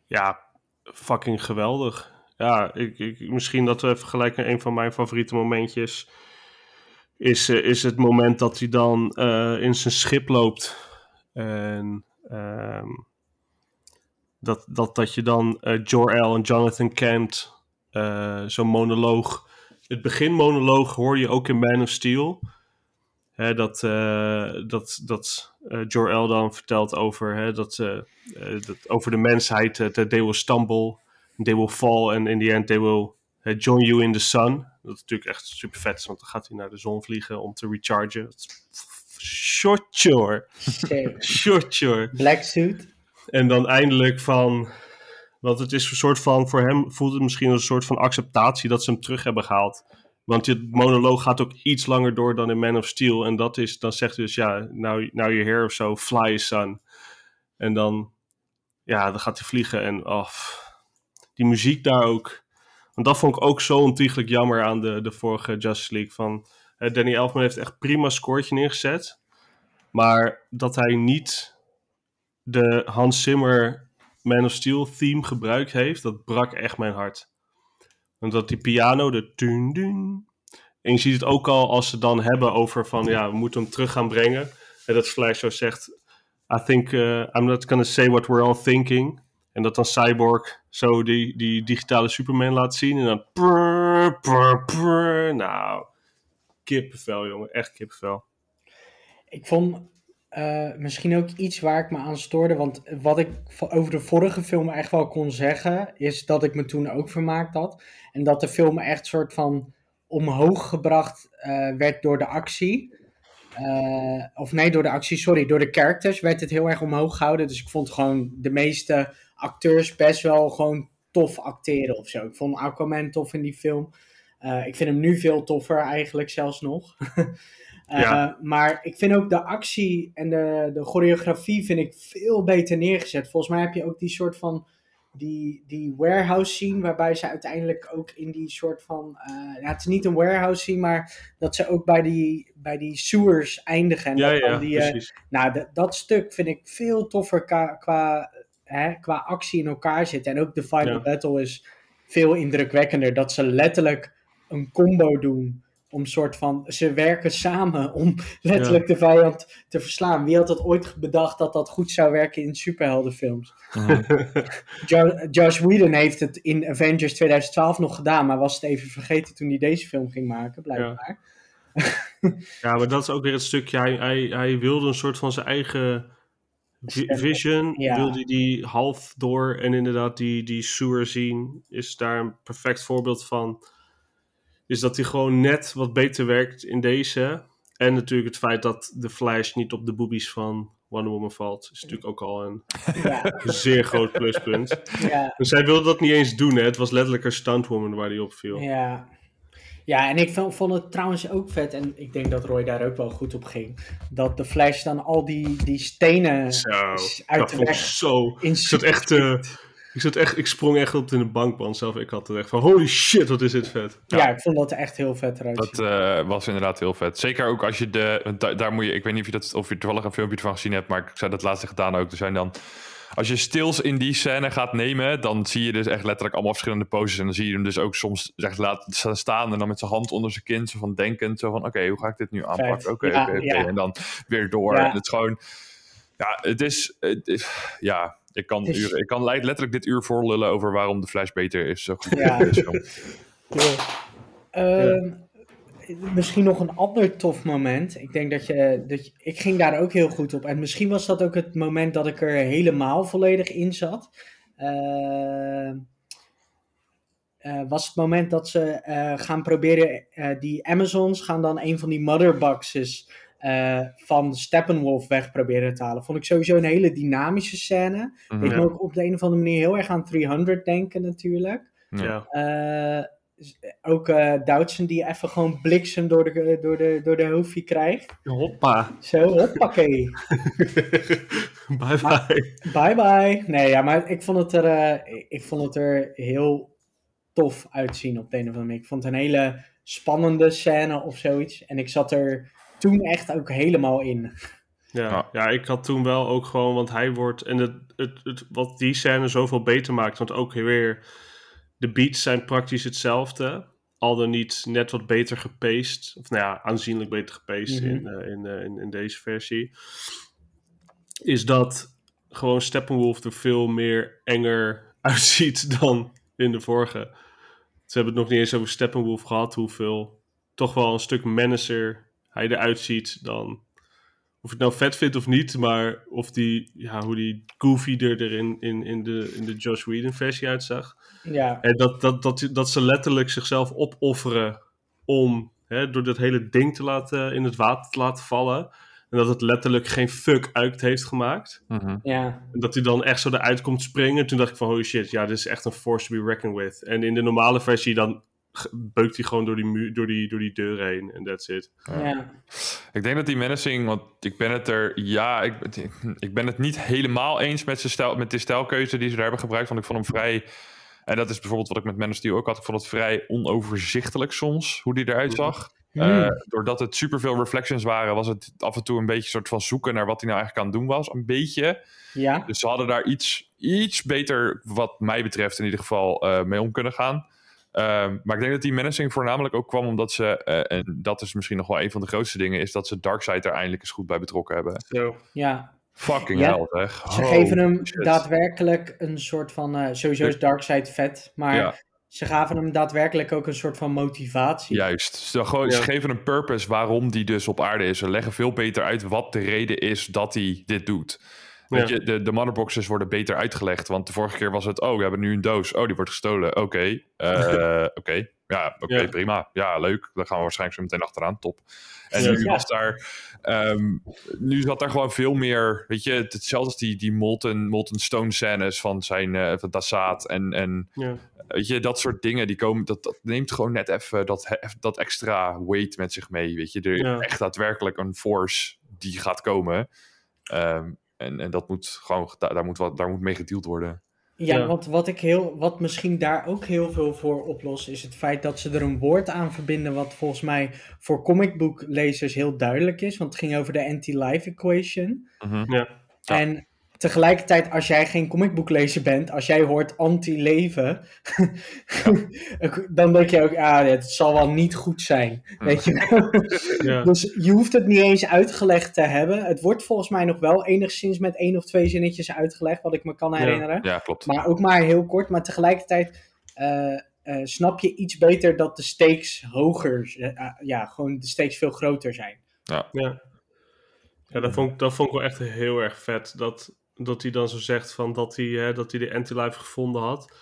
ja, fucking geweldig. Ja, ik, ik, misschien dat we even gelijk naar een van mijn favoriete momentjes. Is, eh, is het moment dat hij dan eh, in zijn schip loopt. En ehm, dat, dat, dat je dan eh Jor-El en Jonathan Kent eh, zo'n monoloog. Het beginmonoloog hoor je ook in Man of Steel. Hè, dat eh, dat, dat Jor-El dan vertelt over, hè, dat, dat, over de mensheid. that they will stumble, they will fall, and in the end they will join you in the sun. Dat is natuurlijk echt super vet want dan gaat hij naar de zon vliegen om te rechargen. Dat Short sure. Black suit. En dan eindelijk van. Want het is een soort van. Voor hem voelt het misschien als een soort van acceptatie dat ze hem terug hebben gehaald. Want dit monoloog gaat ook iets langer door dan in Man of Steel. En dat is. Dan zegt hij dus ja. Nou, nou you're here of zo. Fly son. En dan. Ja, dan gaat hij vliegen. En. Oh, pff, die muziek daar ook. Want dat vond ik ook zo ontiegelijk jammer aan de, de vorige Justice League. Van, Danny Elfman heeft echt prima scoortje neergezet. Maar dat hij niet de Hans Zimmer Man of Steel theme gebruikt heeft, dat brak echt mijn hart. Want dat die piano, de dun dun. En je ziet het ook al als ze dan hebben over van ja, we moeten hem terug gaan brengen. En dat Flash zo zegt, I think uh, I'm not gonna say what we're all thinking. En dat dan Cyborg zo die, die digitale Superman laat zien. En dan prrr, prrr, prrr. Nou, kippenvel jongen, echt kippenvel. Ik vond eh, misschien ook iets waar ik me aan stoorde. Want wat ik over de vorige film echt wel kon zeggen, is dat ik me toen ook vermaakt had. En dat de film echt soort van omhoog gebracht eh, werd door de actie. Eh, of nee, door de actie, sorry, door de characters werd het heel erg omhoog gehouden. Dus ik vond gewoon de meeste acteurs best wel gewoon tof acteren of zo. Ik vond Aquaman tof in die film. Eh, ik vind hem nu veel toffer eigenlijk zelfs nog. Eh, Ja. Maar ik vind ook de actie en de, de choreografie vind ik veel beter neergezet. Volgens mij heb je ook die soort van die, die warehouse scene waarbij ze uiteindelijk ook in die soort van eh, ja, het is niet een warehouse scene, maar dat ze ook bij die, bij die sewers eindigen. En Ja, ja, die, precies. nou, dat stuk vind ik veel toffer qua, qua, hè, qua actie in elkaar zitten. En ook de final Ja. battle is veel indrukwekkender. Dat ze letterlijk een combo doen. Om soort van, ze werken samen om letterlijk de vijand te verslaan. Wie had dat ooit bedacht dat dat goed zou werken in superheldenfilms? Jo- Josh Whedon heeft het in Avengers 2012 nog gedaan, maar was het even vergeten toen hij deze film ging maken, blijkbaar. Ja, maar dat is ook weer het stukje. Hij, hij, hij wilde een soort van zijn eigen vision. Ja. Wilde die half door. En inderdaad, die, die sewer zien is daar een perfect voorbeeld van. Is dat hij gewoon net wat beter werkt in deze. En natuurlijk het feit dat de Flash niet op de boobies van Wonder Woman valt. Is natuurlijk ook al een Ja, zeer groot pluspunt. ja. En zij wilde dat niet eens doen. Hè. Het was letterlijk een stuntwoman waar die op viel. Ja. Ja, en ik vond, vond het trouwens ook vet, en ik denk dat Roy daar ook wel goed op ging, dat de Flash dan al die, die stenen Zo, uit dat de weg zo... in echt... eh, ik, zat echt, ik sprong echt op in de bankband zelf. Ik had er echt van, holy shit, wat is dit vet. ja. ik vond dat echt heel vet eruit Dat eh, was inderdaad heel vet. Zeker ook als je de. want da- daar moet je. Ik weet niet of je, dat, of je toevallig een filmpje ervan gezien hebt. Maar ik zei dat laatste gedaan ook. Er zijn dan. Als je stils in die scène gaat nemen. Dan zie je dus echt letterlijk allemaal verschillende poses. En dan zie je hem dus ook soms echt laten sta- staan. En dan met zijn hand onder zijn kin. Zo van denkend. Zo van: oké, hoe ga ik dit nu aanpakken? Oké, Ja, oké, oké. ja. En dan weer door. Ja. En het is gewoon. Ja, het is. Het is ja. Ik kan, uren, ik kan letterlijk dit uur voorlullen over waarom de Flash beter is. Zo goed Ja. Ehm, Misschien nog een ander tof moment. Ik denk dat je, dat je. Ik ging daar ook heel goed op. En misschien was dat ook het moment dat ik er helemaal volledig in zat. Ehm, eh, was het moment dat ze eh, gaan proberen. eh, die Amazons gaan dan een van die motherboxes. Eh van Steppenwolf weg proberen te halen. Vond ik sowieso een hele dynamische scène. Mhm. Deed Ja. me ook op de een of andere manier heel erg aan 300 denken, natuurlijk. Ja. Eh, ook eh Doutzen die even gewoon bliksem door de, door de, door de hoofdje krijgt. Hoppa. Zo, hoppakee. bye bye. Bye bye. Nee, ja, maar ik vond het er, eh, ik- ik vond het er heel tof uitzien op de een of andere manier. Ik vond het een hele spannende scène of zoiets. En ik zat er toen echt ook helemaal in. Ja, Ja. ik had toen wel ook gewoon, want hij wordt, en het, het, het, wat die scène zoveel beter maakt, want ook weer, de beats zijn praktisch hetzelfde, al dan niet net wat beter gepaced, of nou ja, aanzienlijk beter gepaced Mhm. in, eh, in, eh, in, in deze versie, is dat gewoon Steppenwolf er veel meer enger uitziet dan in de vorige. Ze hebben het nog niet eens over Steppenwolf gehad, hoeveel toch wel een stuk menacer hij eruit ziet dan of ik het nou vet vind of niet, maar of die, ja, hoe die Goofy er erin in, in, de, in de Josh Whedon versie uitzag. Ja, En dat, dat, dat, dat ze letterlijk zichzelf opofferen om, hè, door dat hele ding te laten, in het water te laten vallen. En dat het letterlijk geen fuck uit heeft gemaakt. Mhm. ja, En dat hij dan echt zo eruit komt springen. Toen dacht ik van, holy shit, ja, dit is echt een force to be reckoned with. En in de normale versie dan beukt hij gewoon door die, muur, door die, door die deur heen. En that's it. ja. Ik denk dat die menacing, want ik ben het er, ja, ik, ik ben het niet helemaal eens met, zijn stijl, met de stijlkeuze die ze daar hebben gebruikt. Want ik vond hem vrij, en dat is bijvoorbeeld wat ik met Man of Steel ook had, ik vond het vrij onoverzichtelijk soms, hoe die eruit zag. Hmm. Eh, doordat het superveel reflections waren, was het af en toe een beetje een soort van zoeken naar wat hij nou eigenlijk aan het doen was. Een beetje. ja, Dus ze hadden daar iets, iets beter, wat mij betreft in ieder geval, eh, mee om kunnen gaan. Ehm, maar ik denk dat die menacing voornamelijk ook kwam omdat ze, eh, en dat is misschien nog wel een van de grootste dingen, is dat ze Darkseid er eindelijk eens goed bij betrokken hebben. Zo. ja. Fucking Ja, hell, zeg. Ze geven hem shit. daadwerkelijk een soort van. eh, sowieso is Darkseid vet, maar Ja. ze gaven hem daadwerkelijk ook een soort van motivatie. Juist. Ze, gewoon, ze Ja. geven een purpose waarom die dus op aarde is. Ze leggen veel beter uit wat de reden is dat hij dit doet. Weet Ja. je, de, de motherboxes worden beter uitgelegd. Want de vorige keer was het, oh, we hebben nu een doos. Oh, die wordt gestolen. Oké. eh, Oké. Ja, oké, Ja. prima. Ja, leuk. Dan gaan we waarschijnlijk zo meteen achteraan. Top. En Ja. nu was daar... ehm, nu zat daar gewoon veel meer... Weet je, het- hetzelfde als die, die Molten, Molten Stone scènes van zijn... eh van Dassaat en... en. Weet je, dat soort dingen, die komen, dat, dat neemt gewoon net even dat, dat extra weight met zich mee. Weet je, er echt daadwerkelijk een force die gaat komen. Ehm, en, en dat moet gewoon, daar, daar, moet wat, daar moet mee gedeeld worden. Ja, Ja. want wat, ik heel, wat misschien daar ook heel veel voor oplost, is het feit dat ze er een woord aan verbinden, wat volgens mij voor comicboeklezers heel duidelijk is. Want het ging over de anti-life equation. Mhm. Ja. Ja. En tegelijkertijd, als jij geen comicboeklezer bent, als jij hoort anti-leven, dan denk je ook, ah, het zal wel niet goed zijn. Weet je wel? Ja. Dus je hoeft het niet eens uitgelegd te hebben. Het wordt volgens mij nog wel enigszins met één of twee zinnetjes uitgelegd, wat ik me kan Ja. herinneren. Ja, klopt. Maar ook maar heel kort. Maar tegelijkertijd eh, eh, snap je iets beter dat de stakes hoger, eh, ja, gewoon de stakes veel groter zijn. Ja, ja dat, vond, ik- dat vond ik wel echt heel erg vet. Dat, dat hij dan zo zegt van dat hij, hè, dat hij de anti-life gevonden had.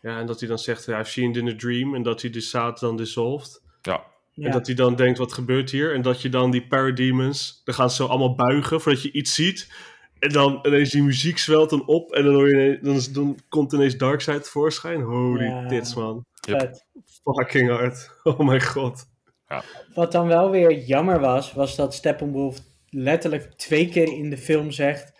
Ja, en dat hij dan zegt, ja, I've seen it in a dream. En dat hij de zaad dan dissolved. Ja, Ja, En dat hij dan denkt, wat gebeurt hier? En dat je dan die parademons, dan gaan ze zo allemaal buigen voordat je iets ziet. En dan ineens die muziek zwelt dan op. En dan, hoor je ineens- dan, dan komt ineens Darkseid tevoorschijn. Holy Ja. tits, man. Fucking hard. Oh mijn god. Wat dan wel weer jammer was, was dat Steppenwolf letterlijk twee keer in de film zegt: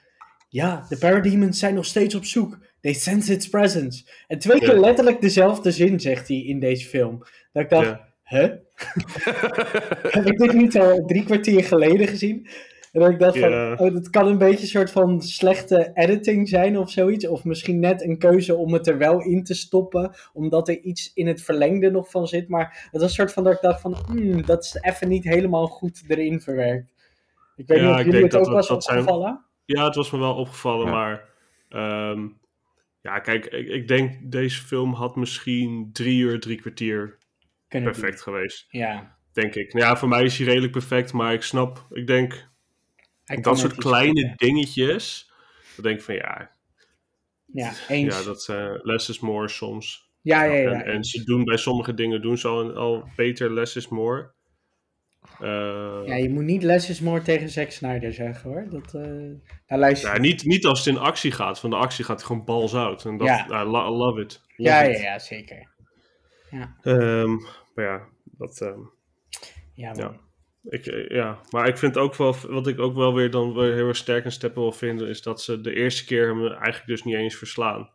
Ja, de Parademons zijn nog steeds op zoek. They sense its presence. En twee keer Ja. letterlijk dezelfde zin zegt hij in deze film. Dat ik dacht: Ja. Huh? Heb ik dit niet al drie kwartier geleden gezien? En dat ik dacht van, oh, dat kan een beetje een soort van slechte editing zijn of zoiets. Of misschien net een keuze om het er wel in te stoppen, omdat er iets in het verlengde nog van zit. Maar het was een soort van dat ik dacht van, hmm, dat is even niet helemaal goed erin verwerkt. Ik weet Ja, niet of jullie het ook dat zijn- opgevallen. Ja, het was me wel opgevallen, Ja. maar... ehm, ja, kijk, ik, ik denk deze film had misschien drie uur, drie kwartier Kunnen perfect geweest. Ja. Denk ik. Nou Ja, voor mij is hij redelijk perfect, maar ik snap, ik denk, dat soort kleine dingetjes, dan denk ik van ja, Ja, eens. ja dat uh, less is more soms. ja, ja, ja. en, ze doen bij sommige dingen doen ze al, al beter less is more. Eh, ja, je moet niet less is more tegen Zack Snyder zeggen hoor. Dat, eh daar luister ja, niet, niet als het in actie gaat. Van de actie gaat gewoon balzout. En dat, Ja. I, lo- I love it. Love ja, it. ja, ja, zeker. Ehm, maar ja, dat, ehm, Ja, Ja. ik, eh, ja, maar ik vind ook wel, wat ik ook wel weer dan weer heel erg sterk en steppen wil vinden, is dat ze de eerste keer hem eigenlijk dus niet eens verslaan.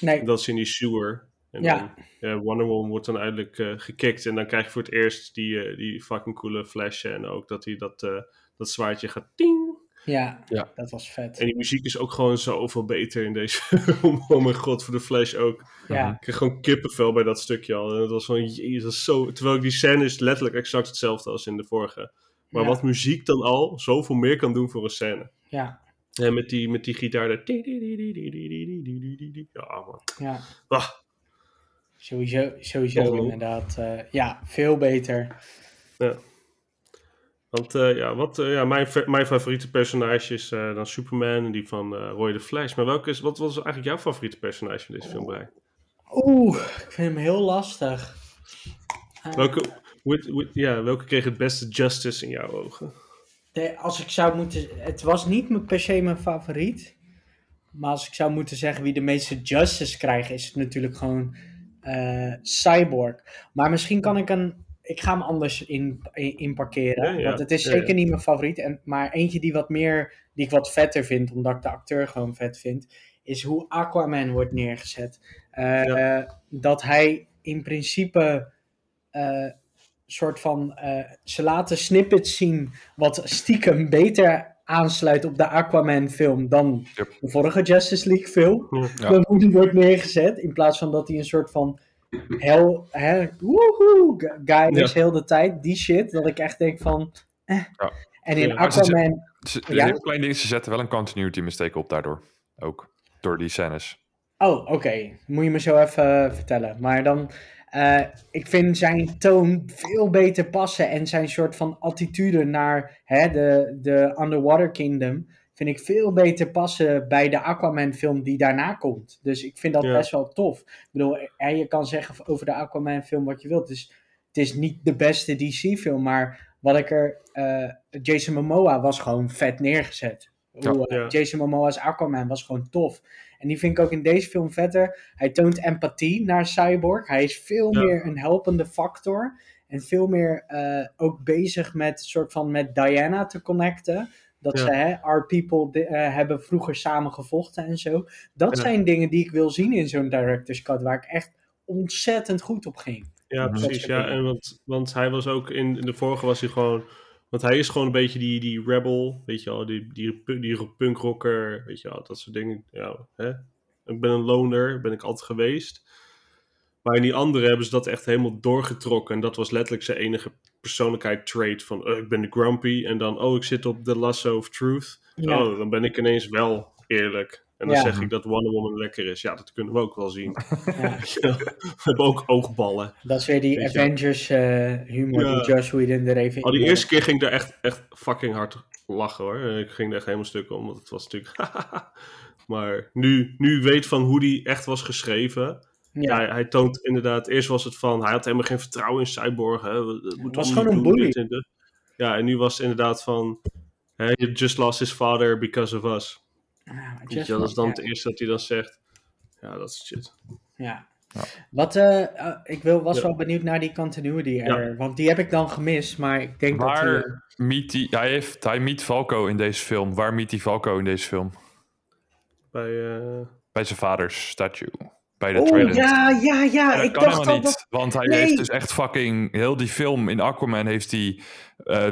Nee, Dat is in die sewer. En Ja. dan, ja, Wonder Woman wordt dan uiteindelijk eh gekikt. En dan krijg je voor het eerst die, eh, die fucking coole flash. En ook dat hij dat, eh, dat zwaardje gaat ting. ja, Ja. dat was vet. En die muziek is ook gewoon zoveel beter in deze film. oh mijn god, voor de flash ook. Ja, Ik kreeg gewoon kippenvel bij dat stukje al. En het was gewoon, jezus, zo... Terwijl die scène is letterlijk exact hetzelfde als in de vorige. Maar Ja. wat muziek dan al zoveel meer kan doen voor een scène. ja, En met die, met die gitaar daar... Ja, man. ja. Ah, Sowieso, sowieso inderdaad. eh, ja, veel beter. want eh, ja, wat, eh, ja, mijn, mijn favoriete personage is dan Superman en die van Roy de Flash. Maar welke is, wat was eigenlijk jouw favoriete personage in deze film, Brei? Oeh, ik vind hem heel lastig. Welke, with- with- ja, welke kreeg het beste justice in jouw ogen? de- als ik zou moeten... Het was niet per se mijn favoriet. Maar als ik zou moeten zeggen wie de meeste justice krijgt, is het natuurlijk gewoon eh, Cyborg. Maar misschien kan ik een... Ik ga hem anders in, in, parkeren. Ja, ja. Want het is Ja, zeker niet mijn favoriet. En, maar eentje die wat meer... Die ik wat vetter vind, omdat ik de acteur gewoon vet vind. Is hoe Aquaman wordt neergezet. Eh, Dat hij in principe... eh, soort van... ze laten snippets zien wat stiekem beter aansluit op de Aquaman film dan Yep. de vorige Justice League film. Ja. Dan hoe die wordt neergezet. In plaats van dat hij een soort van hel, hè, woehoe gu- guy is heel de tijd. Die shit. Dat ik echt denk van... Eh. Ja. En in ze- Aquaman... Ze, Ja? heel klein ding, ze zetten wel een continuity mistake op daardoor. Ook. Door die scènes. Oh, oké. Moet je me zo even eh, vertellen. Maar dan... eh, ik vind zijn toon veel beter passen. En zijn soort van attitude naar hè, de, de Underwater Kingdom... vind ik veel beter passen bij de Aquaman film die daarna komt. Dus ik vind dat Ja. best wel tof. Ik bedoel, je kan zeggen over de Aquaman film wat je wilt. Dus het is niet de beste DC film, maar wat ik er... eh, Jason Momoa was gewoon vet neergezet. Ja. Hoe, Ja. Jason Momoa's Aquaman was gewoon tof. En die vind ik ook in deze film vetter. Hij toont empathie naar Cyborg. Hij is veel Ja. meer een helpende factor. En veel meer eh, ook bezig met soort van met Diana te connecten. Dat Ja. ze, hè, our people eh, hebben vroeger samen gevochten en zo. Dat Ja. zijn dingen die ik wil zien in zo'n director's cut. Waar ik echt ontzettend goed op ging. Ja, Mhm. precies. Ja, en want, want hij was ook in, in de vorige was hij gewoon. Want hij is gewoon een beetje die, die rebel, weet je wel, die, die, die punkrocker, weet je wel, dat soort dingen. Ja, hè? Ik ben een loner, ben ik altijd geweest. Maar in die andere hebben ze dat echt helemaal doorgetrokken. En dat was letterlijk zijn enige persoonlijkheid trait. Van, oh, ik ben de grumpy. En dan, oh, ik zit op de lasso of truth. Ja. Oh, dan ben ik ineens wel eerlijk. En dan Ja. zeg ik dat Wonder Woman lekker is. Ja, dat kunnen we ook wel zien. Ja. we hebben ook oogballen. Dat is weer die. Avengers eh, humor Ja. die Josh Whedon er even Oh, die eerste keer ging ik daar echt, echt fucking hard lachen hoor. Ik ging er echt helemaal stuk om, want het was natuurlijk... maar nu, nu weet van hoe die echt was geschreven. Ja. Hij, hij toont inderdaad... Eerst was het van, hij had helemaal geen vertrouwen in Cyborg. Hè. We- we moeten was gewoon een bully. Ja, en nu was het inderdaad van... Hè, you just lost his father because of us. Ah, Weet just je, wel, dat is dan ja. het eerste dat hij dan zegt. Ja, dat is shit. Ja. Ja. Wat, eh, eh, ik wil, was Ja. wel benieuwd naar die continuity error, want die heb ik dan gemist, maar ik denk dat die... Waar meet die, hij, heeft, hij meet Falco in deze film. Waar meet hij Falco in deze film? Bij, eh, Bij zijn vaders statue. Bij de Oh, ja, ja, ja, dat ik kan dacht helemaal al niet. dat... Want hij Nee. heeft dus echt fucking... Heel die film in Aquaman heeft hij... eh,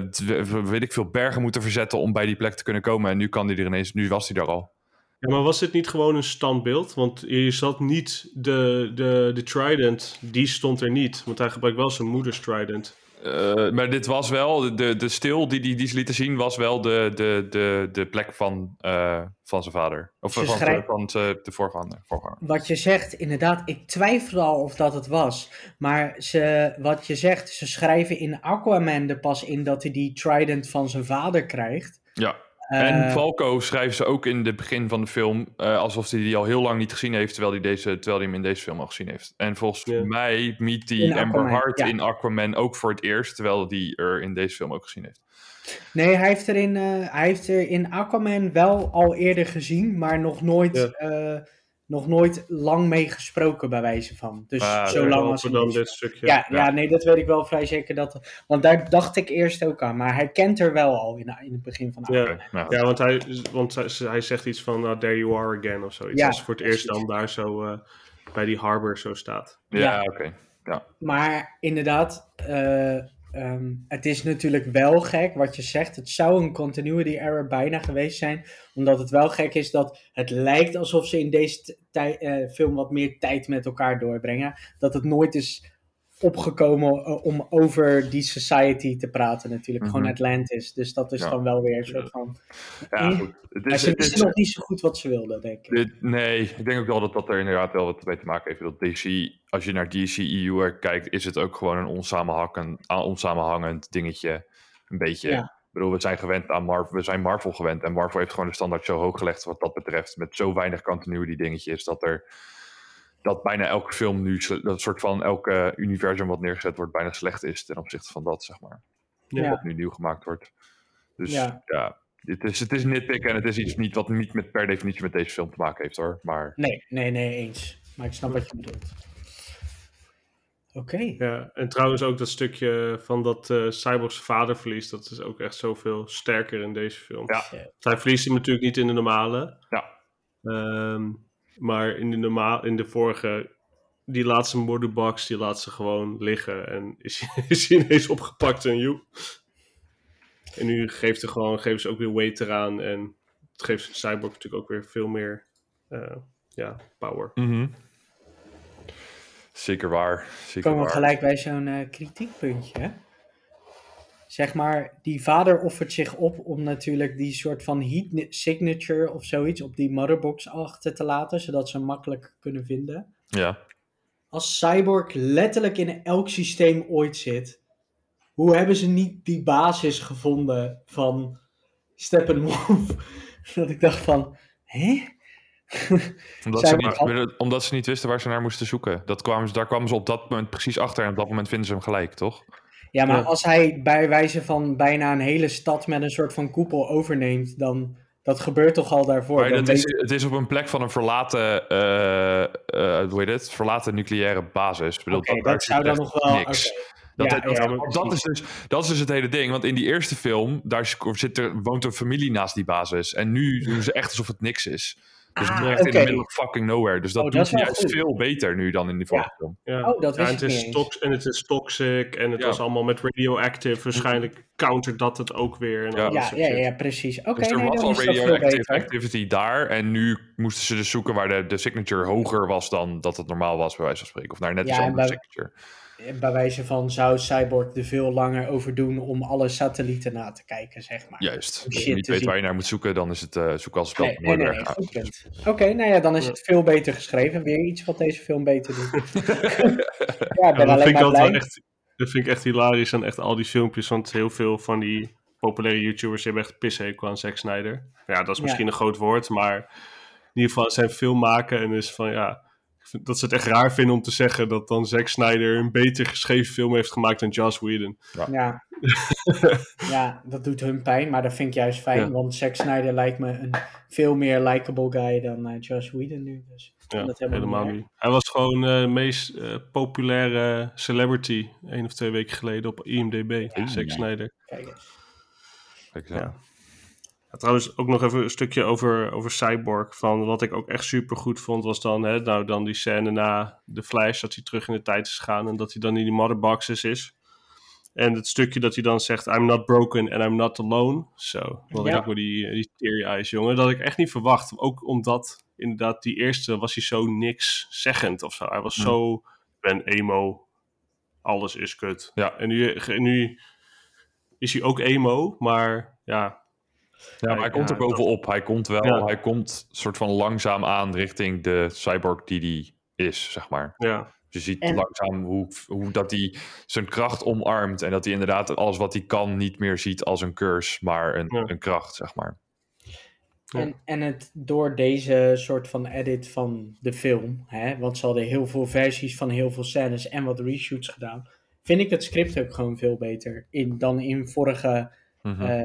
weet ik veel, bergen moeten verzetten om bij die plek te kunnen komen. En nu kan hij er ineens... Nu was hij er al. Ja, maar was dit niet gewoon een standbeeld? Want je zat niet de, de, de Trident, die stond er niet. Want hij gebruikt wel zijn moeders Trident. Eh, maar dit was wel... De, de stil die, die, die ze lieten zien was wel de, de, de, de plek van, eh, van zijn vader. Of Ze van, schrijf- van de voorganger. voorganger. Wat je zegt, inderdaad, ik twijfel al of dat het was. Maar ze, wat je zegt, ze schrijven in Aquaman er pas in dat hij die trident van zijn vader krijgt. Ja. Eh, En Falco schrijven ze ook in het begin van de film eh, alsof hij die al heel lang niet gezien heeft, terwijl hij, deze, terwijl hij hem in deze film al gezien heeft. En volgens Ja. mij meet hij In Amber ja. in Aquaman ook voor het eerst, terwijl hij er in deze film ook gezien heeft. Nee, hij heeft, er in, eh, hij heeft er in Aquaman wel al eerder gezien, maar nog nooit, Ja. eh, nog nooit lang mee gesproken bij wijze van. Dus Ah, zo ja, lang als in dan deze dit stukje. Ja, ja. Ja. nee, dat weet ik wel vrij zeker. Dat, want daar dacht ik eerst ook aan. Maar hij kent er wel al in, in het begin van de Ja. Nou, Ja, want hij, want hij, hij zegt iets van, nou, there you are again, of zoiets. Ja, Als voor het eerst dan daar zo eh, bij die harbor zo staat. ja, ja. oké. Maar inderdaad, eh, ehm, het is natuurlijk wel gek wat je zegt. Het zou een continuity error bijna geweest zijn. Omdat het wel gek is dat het lijkt alsof ze in deze eh, film wat meer tijd met elkaar doorbrengen. Dat het nooit is opgekomen eh, om over die society te praten natuurlijk. Mhm. Gewoon Atlantis. Dus dat is Ja. dan wel weer een soort van... Ja, Eh, goed. Het is, ze het is, wisten nog niet zo goed wat ze wilden, denk ik. dit- nee, ik denk ook wel dat dat er inderdaad wel wat mee te maken heeft. Dat DC, als je naar DCEU er kijkt, is het ook gewoon een onsamenhangend, onsamenhangend dingetje. Een beetje. Ja. Ik bedoel, we zijn gewend aan Marvel, we zijn Marvel gewend. En Marvel heeft gewoon de standaard zo hoog gelegd wat dat betreft. Met zo weinig continuity dingetjes. Dat er dat bijna elke film nu, dat soort van elke universum wat neergezet wordt, bijna slecht is ten opzichte van dat, zeg maar. Ja. Wat nu nieuw gemaakt wordt. Dus Ja. ja, het, is, het is nitpick en het is iets niet wat niet met, per definitie met deze film te maken heeft hoor. Maar Nee, nee, nee, eens. Maar ik snap wat je bedoelt. Oké. Ja, en trouwens ook dat stukje van dat eh Cyborgs vader verliest, dat is ook echt zoveel sterker in deze film. Ja. Hij verliest hem natuurlijk niet in de normale. Ja. Ehm, maar in de, normaal, in de vorige, die laatste Mordubox, die laat ze gewoon liggen. En is, is hij ineens opgepakt en joe. En nu geeft ze gewoon, geven ze ook weer weight eraan. En het geeft Cyborg natuurlijk ook weer veel meer eh, ja, power. zeker waar. Zeker komen we waar. gelijk bij zo'n eh, kritiekpuntje. hè? Zeg maar, die vader offert zich op om natuurlijk die soort van heat signature of zoiets op die motherbox achter te laten, zodat ze hem makkelijk kunnen vinden. Ja. Als Cyborg letterlijk in elk systeem ooit zit, hoe hebben ze niet die basis gevonden van Steppenwolf Dat ik dacht van, hè? Omdat ze, omdat ze niet wisten waar ze naar moesten zoeken. Dat kwamen ze, daar kwamen ze op dat moment precies achter. En op dat moment vinden ze hem gelijk, toch? Ja, maar Ja. als hij bij wijze van bijna een hele stad met een soort van koepel overneemt, dan dat gebeurt toch al daarvoor. Maar dat is, het is op een plek van een verlaten, eh, eh, hoe heet het? Verlaten nucleaire basis. Ik bedoel, daar dat zou dan nog wel. Niks. Dat, Ja, dat, ja, dat, dat is dus, dat is dus het hele ding. Want in die eerste film, daar zit er, woont een familie naast die basis. En nu doen ze echt alsof het niks is. Dus Ah, echt in oké. the middle of fucking nowhere. Dus dat Oh, dat doet wel juist goed. veel beter nu dan in die vorige film. Ja. Oh, dat ja, en het is niet eens. tox- En het is toxic en het Ja. was allemaal met radioactive. Waarschijnlijk countert dat het ook weer. En Ja. dat Ja, ja, precies. Oké, dus er nee, was dan al dat radioactive activity daar. En nu moesten ze dus zoeken waar de, de signature hoger was dan dat het normaal was, bij wijze van spreken. Of naar net Ja, iets andere signature. Bij wijze van zou Cyborg er veel langer over doen om alle satellieten na te kijken, zeg maar. Juist. Als je niet weet zien. waar je naar moet zoeken, dan is het uh, zoek als spel Nee. Oké, nou ja, dan is het veel beter geschreven. Weer iets wat deze film beter doet. ja, ik Ja, ben dat, alleen vind ik altijd echt, dat vind ik echt hilarisch aan echt al die filmpjes. Want heel veel van die populaire YouTubers hebben echt pissehekel aan Zack Snyder. Ja, dat is Ja. misschien een groot woord, maar in ieder geval zijn film maken en is van ja. Dat ze het echt raar vinden om te zeggen dat dan Zack Snyder een beter geschreven film heeft gemaakt dan Joss Whedon. Ja. ja, dat doet hun pijn, maar dat vind ik juist fijn. Ja. Want Zack Snyder lijkt me een veel meer likable guy dan eh, Josh Whedon nu. Dus Ja, dat helemaal, helemaal niet niet. Hij was gewoon eh, de meest eh, populaire celebrity één of twee weken geleden op IMDb. Zack Snyder. Kijk eens. Kijk eens trouwens, ook nog even een stukje over, over Cyborg. Van wat ik ook echt super goed vond, was dan, hè, nou, dan die scène na de Flash, dat hij terug in de tijd is gegaan en dat hij dan in die motherboxes is. En het stukje dat hij dan zegt, I'm not broken and I'm not alone. Zo, wat Ja. ik ook die, die teary eyes, jongen. Dat had ik echt niet verwacht. Ook omdat, inderdaad, die eerste was hij zo niks zeggend of zo. Hij was Hm. zo, ik ben emo, alles is kut. Ja. En nu, nu is hij ook emo, maar ja, Ja, maar hij komt er bovenop. Hij komt wel, Ja. hij komt soort van langzaam aan richting de cyborg die hij is, zeg maar. ja. Je ziet En- langzaam hoe, hoe dat hij zijn kracht omarmt en dat hij inderdaad alles wat hij kan niet meer ziet als een curse, maar een, Ja. een kracht, zeg maar. Ja. En, en het door deze soort van edit van de film, hè, want ze hadden heel veel versies van heel veel scènes en wat reshoots gedaan, vind ik het script ook gewoon veel beter in, dan in vorige, Mhm. eh,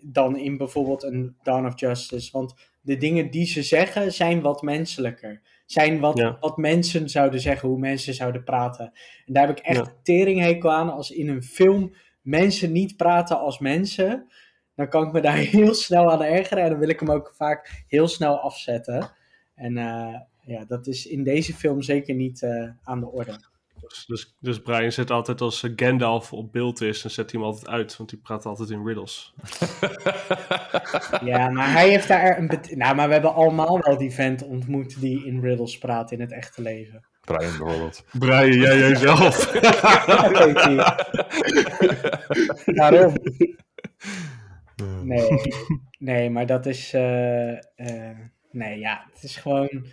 dan in bijvoorbeeld een Dawn of Justice. Want de dingen die ze zeggen zijn wat menselijker. Zijn wat, Ja. wat mensen zouden zeggen, hoe mensen zouden praten. En daar heb ik echt Ja. teringhekel aan als in een film mensen niet praten als mensen. Dan kan ik me daar heel snel aan ergeren en dan wil ik hem ook vaak heel snel afzetten. En eh, ja, dat is in deze film zeker niet eh, aan de orde. Dus, dus, dus Brian zet altijd als eh, Gandalf op beeld is, dan zet hij hem altijd uit, want die praat altijd in riddles. Ja, maar hij heeft daar een... Nou, maar we hebben allemaal wel die vent ontmoet die in riddles praat in het echte leven. Brian bijvoorbeeld. Brian, jij jijzelf. Dat weet hij. Daarom. Nee, nee, maar dat is... eh, eh, nee, ja, het is gewoon...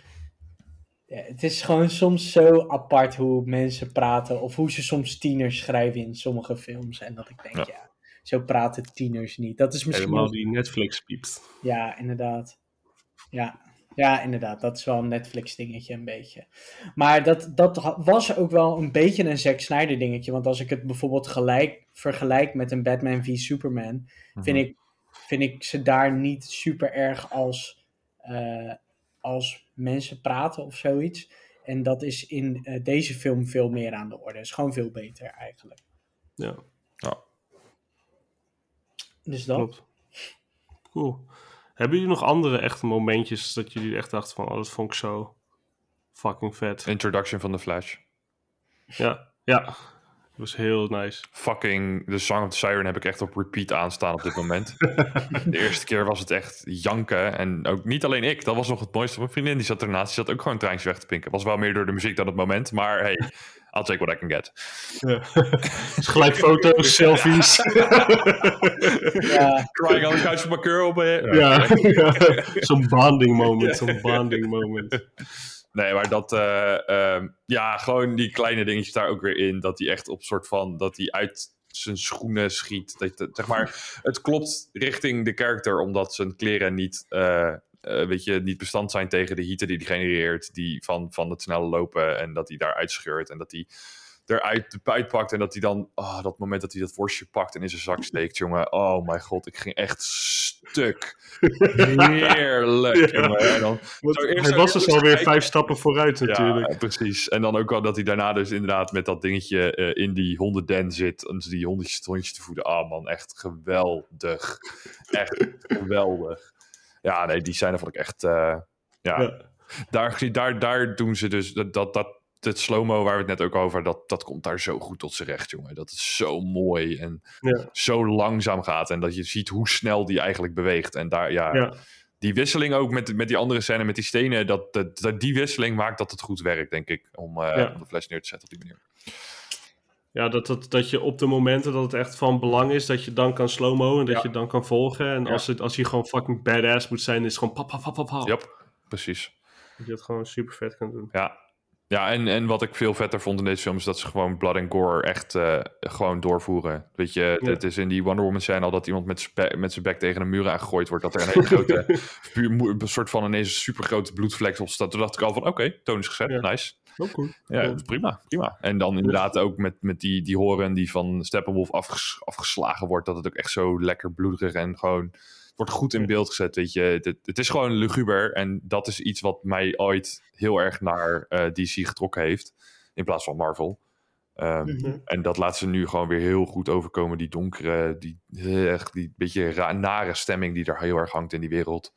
ja, het is gewoon soms zo apart hoe mensen praten. Of hoe ze soms tieners schrijven in sommige films. En dat ik denk, ja, Ja. zo praten tieners niet. Dat is misschien... Helemaal wel- die Netflix piept. Ja, inderdaad. Ja. ja, inderdaad. Dat is wel een Netflix-dingetje een beetje. Maar dat, dat was ook wel een beetje een Zack Snyder-dingetje. Want als ik het bijvoorbeeld gelijk vergelijk met een Batman v Superman... vind, Mhm. ik, vind ik ze daar niet super erg als, eh, als mensen praten of zoiets. En dat is in eh, deze film veel meer aan de orde. is gewoon veel beter eigenlijk. Ja, Dus dat. klopt. Cool. Hebben jullie nog andere echte momentjes dat jullie echt dachten van, oh, dat vond ik zo fucking vet. Introduction van The Flash. Ja, ja. Dat was heel nice. Fucking The Song of the Siren heb ik echt op repeat aanstaan op dit moment. De eerste keer was het echt janken. En ook niet alleen ik, dat was nog het mooiste. Mijn vriendin die zat ernaast, die zat ook gewoon een treintje weg te pinken. Was wel meer door de muziek dan het moment. Maar hey, I'll take what I can get. Ja. Dus gelijk foto's, selfies. Ja, Crying on the couch with my girl. ja, ja. zo'n bonding moment, zo'n bonding moment. Nee, maar dat, eh, ehm, ja, gewoon die kleine dingetjes daar ook weer in. Dat hij echt op soort van, dat hij uit zijn schoenen schiet. Dat, zeg maar, het klopt richting de karakter, omdat zijn kleren niet, eh, eh, weet je, niet bestand zijn tegen de hitte die hij genereert, die van, van het snelle lopen en dat hij daar uitscheurt en dat hij eruit uitpakt en dat hij dan, oh, dat moment dat hij dat worstje pakt en in zijn zak steekt, jongen. Oh mijn god, ik ging echt stuk. Heerlijk, Ja. jongen. En dan, Want Zo eerst hij was dus alweer vijf stappen vooruit natuurlijk. ja, precies. En dan ook al dat hij daarna dus inderdaad met dat dingetje eh, in die hondenden zit. En die hondjes, hondjes te voeden. Ah man, echt geweldig. Echt geweldig. Ja, nee, die zijn vond ik echt... eh, ja, Ja. Daar, daar, daar doen ze dus... Dat, dat, dat, het slow-mo waar we het net ook over... Dat, dat komt daar zo goed tot z'n recht, jongen. Dat is zo mooi en Ja. zo langzaam gaat. En dat je ziet hoe snel die eigenlijk beweegt. En daar, ja... Ja. Die wisseling ook met, met die andere scène, met die stenen, dat, dat, dat die wisseling maakt dat het goed werkt, denk ik, om, eh, Ja. om de flash neer te zetten op die manier. Ja, dat, dat, dat je op de momenten dat het echt van belang is, dat je dan kan slow-mo en dat je dan kan volgen. En als, het, als je gewoon fucking badass moet zijn, is het gewoon pap, pap, pap, pap. Ja, precies. Dat je het gewoon super vet kan doen. Ja, ja en, en wat ik veel vetter vond in deze film is dat ze gewoon blood and gore echt eh, gewoon doorvoeren. Weet je, Ja. het is in die Wonder Woman scène al dat iemand met zijn be- met zijn bek tegen een muur aangegooid wordt, dat er een hele grote, een soort van ineens een super grote bloedvlek op staat. Toen dacht ik al van, oké, toon is gezet, Ja. nice. Ook cool. Ja, Ja. prima, prima. En dan inderdaad ook met, met die, die horen die van Steppenwolf afges- afgeslagen wordt, dat het ook echt zo lekker bloederig en gewoon wordt goed in beeld gezet, weet je. Het, het is gewoon luguber en dat is iets wat mij ooit heel erg naar eh, DC getrokken heeft, in plaats van Marvel. Ehm, Mhm. En dat laat ze nu gewoon weer heel goed overkomen, die donkere, die, eh, echt die beetje nare stemming die er heel erg hangt in die wereld.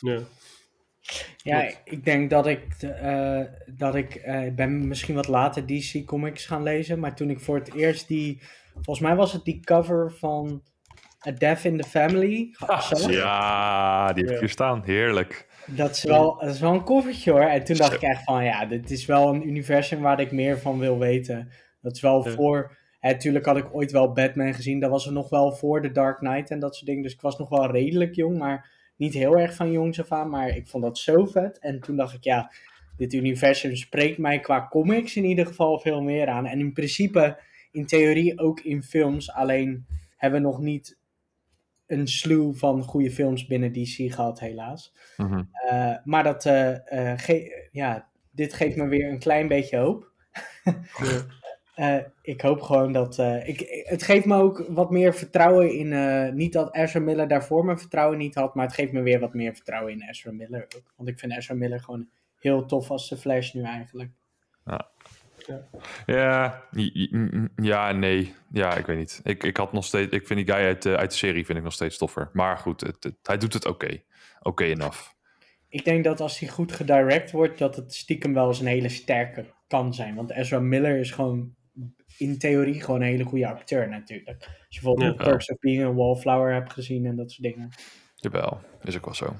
Ja. Ja, Klopt. ik denk dat ik, eh, dat ik eh, ben misschien wat later DC comics gaan lezen, maar toen ik voor het eerst die, volgens mij was het die cover van A Death in the Family zag, Ja, die heb ik hier staan. Heerlijk. dat, is wel, dat is wel een covertje hoor. En toen dacht ik echt van, ja, dit is wel een universum waar ik meer van wil weten. Dat is wel Ja. voor, natuurlijk had ik ooit wel Batman gezien, dat was er nog wel voor The Dark Knight en dat soort dingen, dus ik was nog wel redelijk jong, maar niet heel erg van jongs af aan, maar ik vond dat zo vet. En toen dacht ik, ja, dit universum spreekt mij qua comics in ieder geval veel meer aan. En in principe, in theorie ook in films, alleen hebben we nog niet een slew van goede films binnen DC gehad, helaas. Mhm. Eh, maar dat, eh, eh, ge- ja, dit geeft me weer een klein beetje hoop. Ik hoop gewoon dat. ik, het geeft me ook wat meer vertrouwen in. niet dat Ezra Miller daarvoor mijn vertrouwen niet had, maar het geeft me weer wat meer vertrouwen in Ezra Miller ook. Want ik vind Ezra Miller gewoon heel tof als de Flash nu eigenlijk. Ja, ja, en nee. Ja, ik weet niet. Ik, ik had nog steeds. Ik vind die guy uit, de- uit de serie vind ik nog steeds toffer. Maar goed, het, het- hij doet het oké. Oké enough. Ik denk dat als hij goed gedirect wordt, dat het stiekem wel eens een hele sterke kan zijn. Want Ezra Miller is gewoon in theorie gewoon een hele goede acteur natuurlijk. Als je bijvoorbeeld Ja. Perks of Being a Wallflower hebt gezien en dat soort dingen. Jawel, is ook wel zo.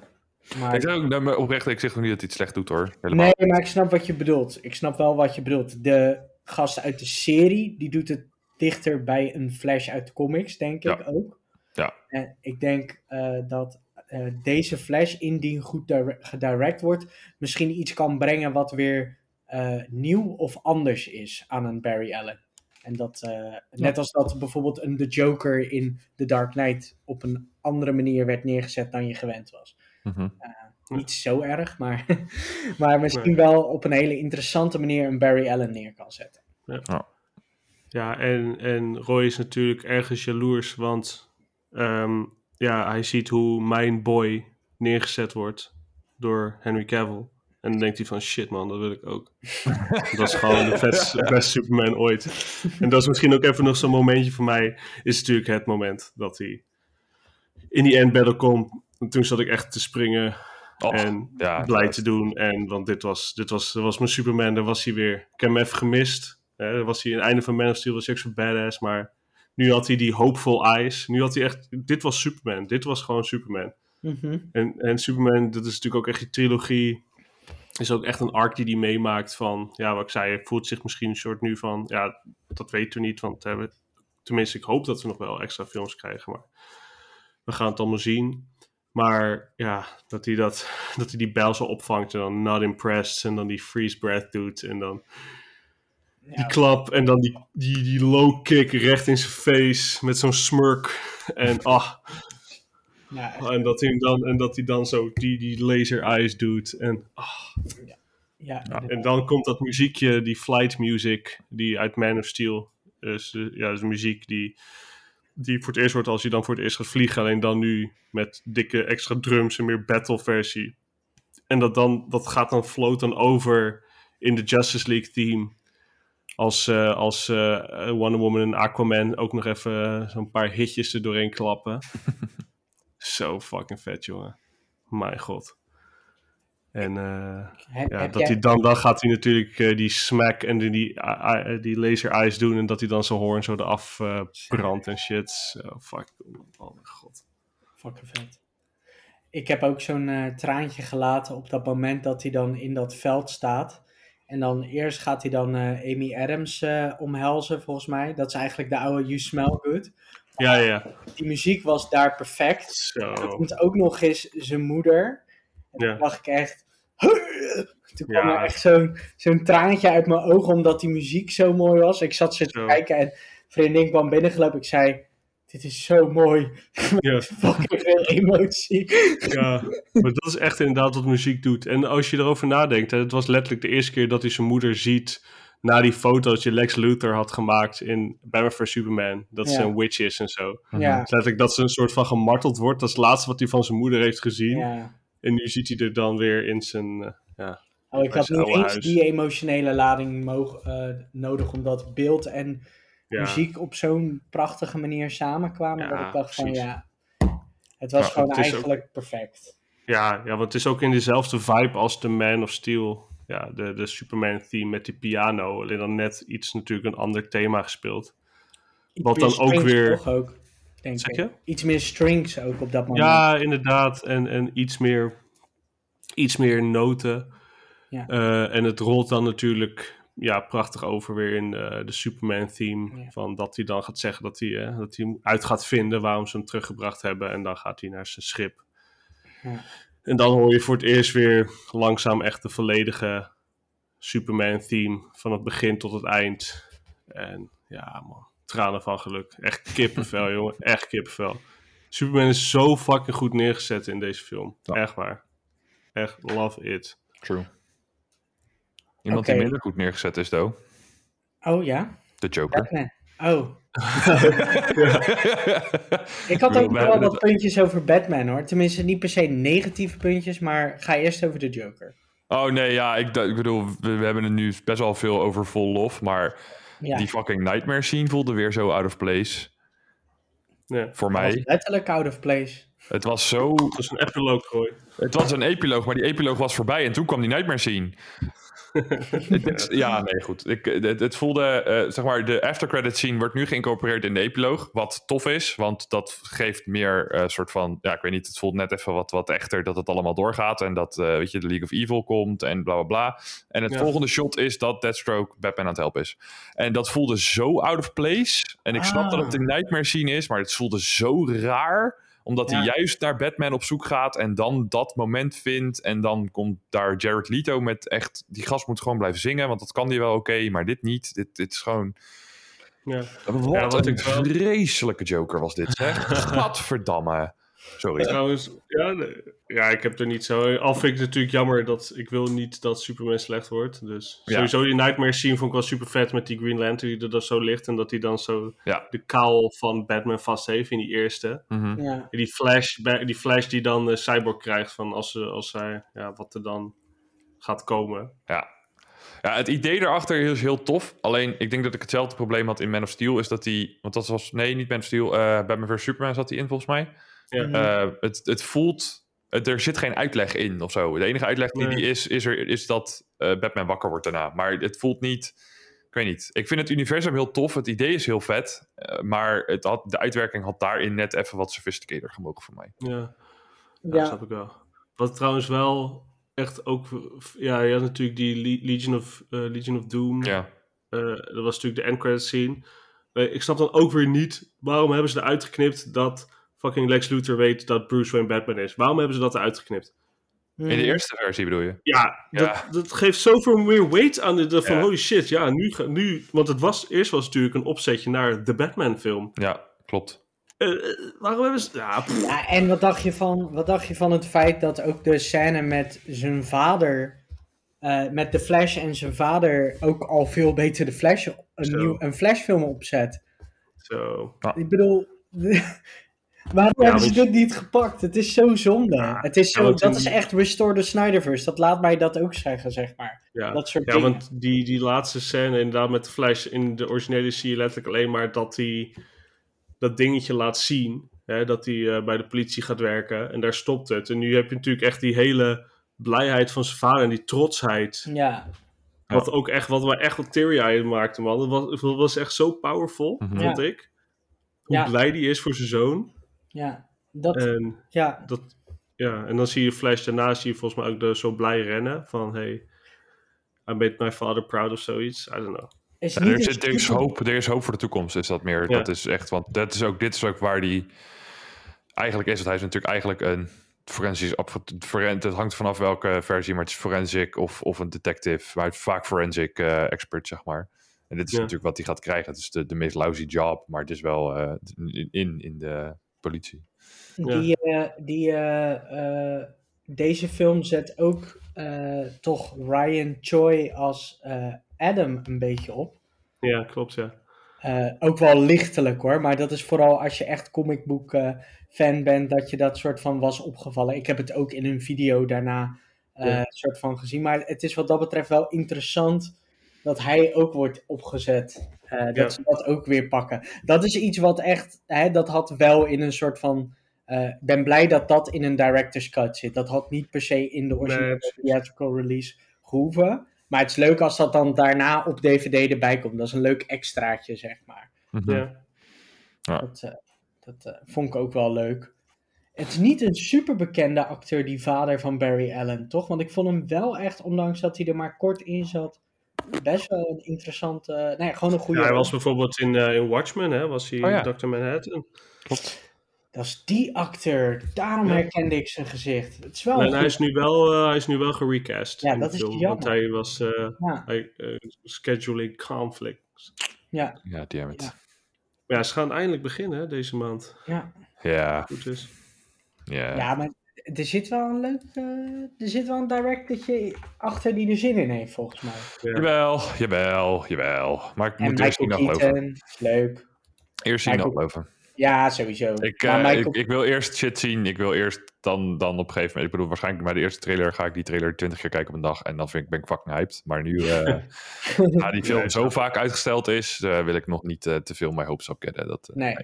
Maar... Ik zeg ook nou, oprecht, ik zeg ook niet dat hij het slecht doet hoor. Helemaal. Nee, maar ik snap wat je bedoelt. Ik snap wel wat je bedoelt. De gast uit de serie, die doet het dichter bij een Flash uit de comics, denk Ja. ik ook. Ja. En ik denk eh, dat eh, deze Flash, indien goed dire- gedirect wordt, misschien iets kan brengen wat weer eh, nieuw of anders is aan een Barry Allen. En dat, eh, net als dat bijvoorbeeld een The Joker in The Dark Knight op een andere manier werd neergezet dan je gewend was. Mhm. Niet zo erg, maar, maar misschien wel op een hele interessante manier een Barry Allen neer kan zetten. Ja, en, en Roy is natuurlijk ergens jaloers, want ehm, ja, hij ziet hoe mijn boy neergezet wordt door Henry Cavill. En dan denkt hij van, shit man, dat wil ik ook. dat is gewoon de beste, beste Superman ooit. En dat is misschien ook even nog zo'n momentje voor mij, is natuurlijk het moment dat hij in die end battle komt. En toen zat ik echt te springen Och, en ja, blij te doen. En want dit was, dit was, dit was mijn Superman, daar was hij weer. Ik heb hem even gemist. Hè, daar was hij in het einde van Man of Steel was hij echt zo badass. Maar nu had hij die hopeful eyes. Nu had hij echt, dit was Superman. Dit was gewoon Superman. Mhm. En, en Superman, dat is natuurlijk ook echt die trilogie. Is ook echt een arc die hij meemaakt van, ja, wat ik zei, hij voelt zich misschien een soort nu van, ja, dat weten we niet, want we- tenminste, ik hoop dat we nog wel extra films krijgen, maar we gaan het allemaal zien. Maar ja, dat hij, dat, dat hij die bel zo opvangt en dan not impressed en dan die freeze breath doet en dan die Ja. klap en dan die, die, die low kick recht in zijn face met zo'n smirk. En ah, Ja, en dat hij dan, en dat hij dan zo die, die laser eyes doet. En, ah, ja, en dan komt dat muziekje, die flight music, die uit Man of Steel. Dus ja, is muziek die, die voor het eerst wordt als je dan voor het eerst gaat vliegen. Alleen dan nu met dikke extra drums en meer battle versie. En dat, dan, dat gaat dan float dan over in de Justice League theme. Als, eh, als eh, Wonder Woman en Aquaman ook nog even eh, zo'n paar hitjes er doorheen klappen. Zo fucking vet, jongen. Mijn god. En eh, ja, dat jij- hij dan, dan gaat hij natuurlijk eh, die smack en die, die, die laser eyes doen. En dat hij dan zijn hoorn zo eraf eh, brandt en shit. Cool. Oh mijn god. Fucking vet. Ik heb ook zo'n traantje gelaten op dat moment dat hij dan in dat veld staat. En dan eerst gaat hij dan Amy Adams omhelzen, volgens mij. Dat is eigenlijk de oude You Smell Good. Ja, ja, ja. Die muziek was daar perfect. Zo. Er komt ook nog eens zijn moeder. En Ja. toen dacht ik echt... Toen kwam er echt zo'n zo'n traantje uit mijn ogen omdat die muziek zo mooi was. Ik zat zo te kijken en vriendin kwam binnengelopen. Ik zei, dit is zo mooi. Ja. Fucking veel emotie. Ja, maar dat is echt inderdaad wat muziek doet. En als je erover nadenkt, hè, het was letterlijk de eerste keer dat hij zijn moeder ziet na die foto's die Lex Luthor had gemaakt in Batman vs Superman. Dat Ja. ze een witch is en zo. Ja, Dus letterlijk dat ze een soort van gemarteld wordt. Dat is het laatste wat hij van zijn moeder heeft gezien. ja. En nu ziet hij er dan weer in zijn... eh, ja. Oh, ik had niet oude eens huis. die emotionele lading eh, nodig, omdat beeld en ja. muziek op zo'n prachtige manier samenkwamen. Ja, dat ik dacht van ja, het was gewoon het is ook- eigenlijk perfect. Ja, ja, want het is ook in dezelfde vibe als de Man of Steel. Ja, de, de Superman theme met die piano. Alleen dan net iets natuurlijk een ander thema gespeeld. Wat dan ook weer- ook, denk Zeg ik. je? Iets meer strings ook op dat moment. Ja, inderdaad. En, en iets, meer, iets meer noten. Ja. Eh, en het rolt dan natuurlijk ja, prachtig over weer in de Superman-theme. Ja. Van dat hij dan gaat zeggen dat hij, eh, dat hij uit gaat vinden waarom ze hem teruggebracht hebben. En dan gaat hij naar zijn schip. Ja. En dan hoor je voor het eerst weer langzaam echt de volledige Superman-theme. Van het begin tot het eind. En ja, man. Tranen van geluk. Echt kippenvel, jongen. Echt kippenvel. Superman is zo fucking goed neergezet in deze film. Ja. Echt waar. Echt love it. True. Iemand die minder goed neergezet is, though. Oh ja, De Joker. Batman. Oh, ik had ook we wel wat puntjes over Batman hoor. Tenminste, niet per se negatieve puntjes, maar ga eerst over de Joker. Oh nee, ja, ik, ik bedoel, we, we hebben het nu best wel veel over vol lof, maar Ja, die fucking nightmare scene voelde weer zo out of place. Ja. Voor dat was mij. letterlijk out of place. Het was zo. Dat is een epiloog gooi. Het was een epiloog, maar die epiloog was voorbij en toen kwam die nightmare scene. Ja, nee, goed. Ik, het, het voelde, eh, zeg maar, de aftercredit scene wordt nu geïncorporeerd in de epiloog. Wat tof is, want dat geeft meer eh, soort van, ja, ik weet niet, het voelt net even wat, wat echter dat het allemaal doorgaat. En dat, eh, weet je, de League of Evil komt en bla bla bla. En het Ja. volgende shot is dat Deathstroke Batman aan het helpen is. En dat voelde zo out of place. En ik snap Ah. dat het een nightmare scene is, maar het voelde zo raar omdat hij juist naar Batman op zoek gaat en dan dat moment vindt. En dan komt daar Jared Leto met echt... Die gast moet gewoon blijven zingen, want dat kan hij wel oké, maar dit niet. Dit, dit is gewoon... Ja. Wat Ja, wat een vreselijke Joker was dit, zeg. Gadverdamme. Sorry. Trouwens, ja, ja, ik heb er niet zo... Al vind ik het natuurlijk jammer dat... Ik wil niet dat Superman slecht wordt. Dus Ja. sowieso die Nightmare scene vond ik wel super vet met die Green Lantern die er dan zo ligt. En dat hij dan zo Ja. de kaal van Batman vast heeft in die eerste. Mhm. Ja, die flash, die flash die dan eh, Cyborg krijgt van als, ze als hij... Ja, wat er dan gaat komen. Ja. ja, het idee erachter is heel tof. Alleen, ik denk dat ik hetzelfde probleem had in Man of Steel. Is dat die... Want dat was... Nee, niet Man of Steel. eh Batman vs. Superman zat hij in, volgens mij. Ja. Mhm. Eh, het, het voelt. het- er zit geen uitleg in of zo. De enige uitleg die, Nee. die is, is, er, is dat eh, Batman wakker wordt daarna. Maar het voelt niet. Ik weet niet. Ik vind het universum heel tof. Het idee is heel vet. eh, maar het had, de uitwerking had daarin net even wat sophisticated gemogen voor mij. Ja. Ja, ja. snap ik wel. Wat trouwens wel echt ook... Ja, je had natuurlijk die Le- Legion of, eh, Legion of Doom. Ja. Eh, dat was natuurlijk de end credit scene. Ik snap dan ook weer niet... Waarom hebben ze eruit geknipt dat fucking Lex Luthor weet dat Bruce Wayne Batman is? Waarom hebben ze dat eruit geknipt? In de eerste versie bedoel je? Ja, Ja. Dat, dat geeft zoveel meer weight aan de, de van Ja. holy shit. Ja, nu, nu, want het was, eerst was het natuurlijk een opzetje naar de Batman film. Ja, klopt. Eh, eh, waarom hebben ze... Ja, en wat dacht, je van, wat dacht je van het feit dat ook de scène met zijn vader, eh, met de Flash en zijn vader, ook al veel beter de Flash, een, Zo. nieuw, een Flash-film opzet? zo. Ik bedoel, waarom Ja, hebben ze dit niet gepakt? Het is zo zonde. Ja, het is zo, dat is echt Restore the Snyderverse. Dat laat mij dat ook zeggen, zeg maar. Ja, Dat soort ja want die, die laatste scène inderdaad met de Flash, in de originele zie je letterlijk alleen maar dat hij dat dingetje laat zien. Hè, dat hij eh, bij de politie gaat werken en daar stopt het. En nu heb je natuurlijk echt die hele blijheid van zijn vader en die trotsheid. Ja, Wat ook echt, wat we echt wat teary-eyed maakte, man. Dat was, dat was echt zo powerful, Mhm. vond ik. Hoe Ja. blij die is voor zijn zoon. Ja. Dat, En, ja. dat, ja, en dan zie je Flash daarna, zie je volgens mij ook de, zo blij rennen. Van, hey, I made my father proud of zoiets. I don't know. Is Ja, niet er, is, er, is hoop, er is hoop voor de toekomst, is dat meer. Ja. Dat is echt, want dat is ook, dit is ook waar die... Eigenlijk is het, hij is natuurlijk eigenlijk een forensisch... Het hangt vanaf welke versie, maar het is forensic of, of een detective. Maar het is vaak forensic eh, expert, zeg maar. En dit is Ja. natuurlijk wat hij gaat krijgen. Het is de, de meest lousy job, maar het is wel eh, in, in de politie. Die, eh, die, eh, eh, deze film zet ook eh, toch Ryan Choi als eh, Adam een beetje op. Ja, klopt, ja. Eh, ook wel lichtelijk hoor, maar dat is vooral als je echt comicboek eh, fan bent, dat je dat soort van was opgevallen. Ik heb het ook in een video daarna eh, Ja. soort van gezien, maar het is wat dat betreft wel interessant dat hij ook wordt opgezet. Eh, dat Ja. ze dat ook weer pakken. Dat is iets wat echt, hè, dat had wel in een soort van. eh, Ik ben blij dat dat in een director's cut zit. Dat had niet per se in de originele theatrical release gehoeven. Maar het is leuk als dat dan daarna op DVD erbij komt. Dat is een leuk extraatje, zeg maar. Mhm. ja. Dat, eh, dat vond ik ook wel leuk. Het is niet een super bekende acteur, die vader van Barry Allen, toch? Want ik vond hem wel echt, ondanks dat hij er maar kort in zat, best wel een interessante. nee, gewoon een goede. Ja, hij was bijvoorbeeld in, eh, in Watchmen, hè, was hij Oh ja. Dr. Manhattan. Dat is die acteur. Daarom Ja. herkende ik zijn gezicht. Het is wel. hij is nu wel, eh, hij is nu wel gerecast. Ja, dat is film, jammer. Want hij was eh, Ja, hij, eh, scheduling conflicts. ja, Ja, damn it. Ja. Maar ja, ze gaan eindelijk beginnen hè, deze maand. ja. Ja, Goed is. ja. ja, maar er zit wel een leuk. eh, er zit wel een directortje achter die er zin in heeft, volgens mij. Ja. Jawel, jawel, jawel. Maar ik En moet eerst zien nog over. Leuk. Eerst zien nog Michael- over. Ja, sowieso. Ik, eh, Michael- ik, ik wil eerst shit zien. Ik wil eerst dan, dan op een gegeven moment. Ik bedoel, waarschijnlijk bij de eerste trailer ga ik die trailer 20 keer kijken op een dag. En dan vind ik, ben ik fucking hyped. Maar nu, eh na die film Nee, zo vaak uitgesteld is, eh, wil ik nog niet eh, te veel mijn hopes op gedden. Dat, eh, Nee.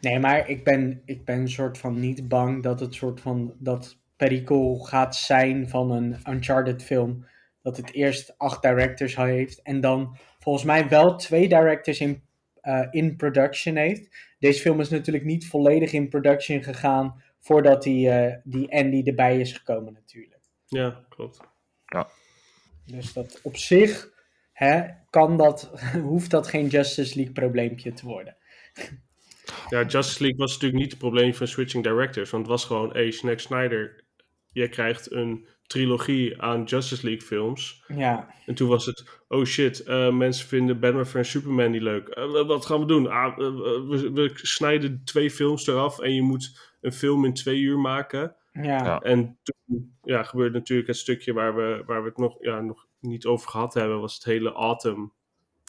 Nee, maar ik ben, ik ben een soort van niet bang dat het soort van dat perikel gaat zijn van een Uncharted film. Dat het eerst acht directors heeft en dan volgens mij wel twee directors in, eh, in production heeft. Deze film is natuurlijk niet volledig in production gegaan voordat die, eh, die Andy erbij is gekomen natuurlijk. Ja, klopt. Dus dat op zich hè, kan dat, hoeft dat geen Justice League probleempje te worden. Ja, Justice League was natuurlijk niet het probleem van switching directors. Want het was gewoon, hey, Snack Snyder, jij krijgt een trilogie aan Justice League films. Ja, En toen was het, oh shit, eh, mensen vinden Batman vs Superman niet leuk. Eh, wat gaan we doen? Ah, we, we snijden twee films eraf en je moet een film in twee uur maken. ja, Ja. En toen ja, gebeurde natuurlijk het stukje waar we, waar we het nog, ja, nog niet over gehad hebben, was het hele Autumn.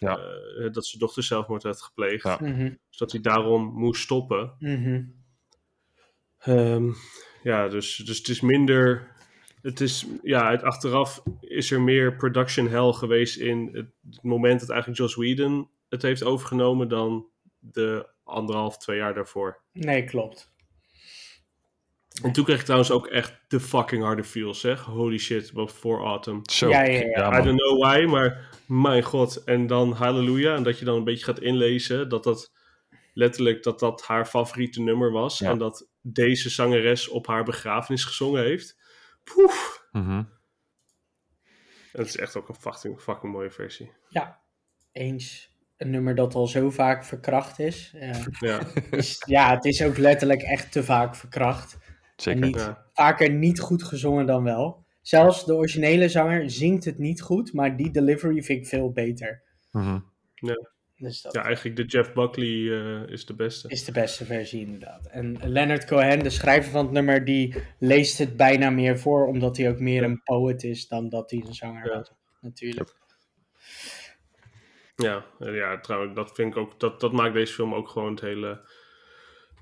Ja. eh, dat zijn dochter zelfmoord had gepleegd. Ja. mhm, Dus dat hij daarom moest stoppen. mhm. Ehm, ja, dus, dus het is minder. Het is, ja, het achteraf is er meer production hell geweest in het, het moment dat eigenlijk Joss Whedon het heeft overgenomen dan de anderhalf, twee jaar daarvoor. Nee, klopt. En toen kreeg ik trouwens ook echt de fucking harde feels, zeg. Holy shit, wat voor Autumn. Zo. Ja, ja, ja. I don't know why, maar mijn god. En dan Halleluja. En dat je dan een beetje gaat inlezen dat dat letterlijk dat dat haar favoriete nummer was. Ja. En dat deze zangeres op haar begrafenis gezongen heeft. Poef. Mhm. Dat is echt ook een fucking, fucking mooie versie. Ja, eens. Een nummer dat al zo vaak verkracht is. Eh, Ja, is ja, het is ook letterlijk echt te vaak verkracht. Zeker. En niet Ja. vaker niet goed gezongen dan wel. Zelfs de originele zanger zingt het niet goed, maar die delivery vind ik veel beter. Mhm. Dus dat Ja, eigenlijk de Jeff Buckley eh, is de beste. is de beste versie inderdaad. En Leonard Cohen, de schrijver van het nummer, die leest het bijna meer voor, omdat hij ook meer een poet is dan dat hij een zanger Ja. was. Natuurlijk. Ja, ja trouwens, dat vind ik ook, dat, dat maakt deze film ook gewoon het hele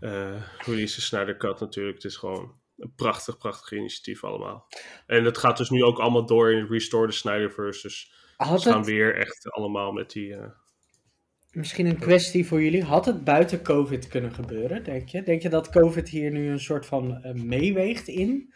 eh release Snyder Cut natuurlijk. Het is gewoon een prachtig, prachtig initiatief allemaal. En het gaat dus nu ook allemaal door in Restore the Snyderverse. Dus Had ze gaan het, weer echt allemaal met die... eh, misschien een kwestie voor jullie, had het buiten COVID kunnen gebeuren, denk je? Denk je dat COVID hier nu een soort van eh, meeweegt in?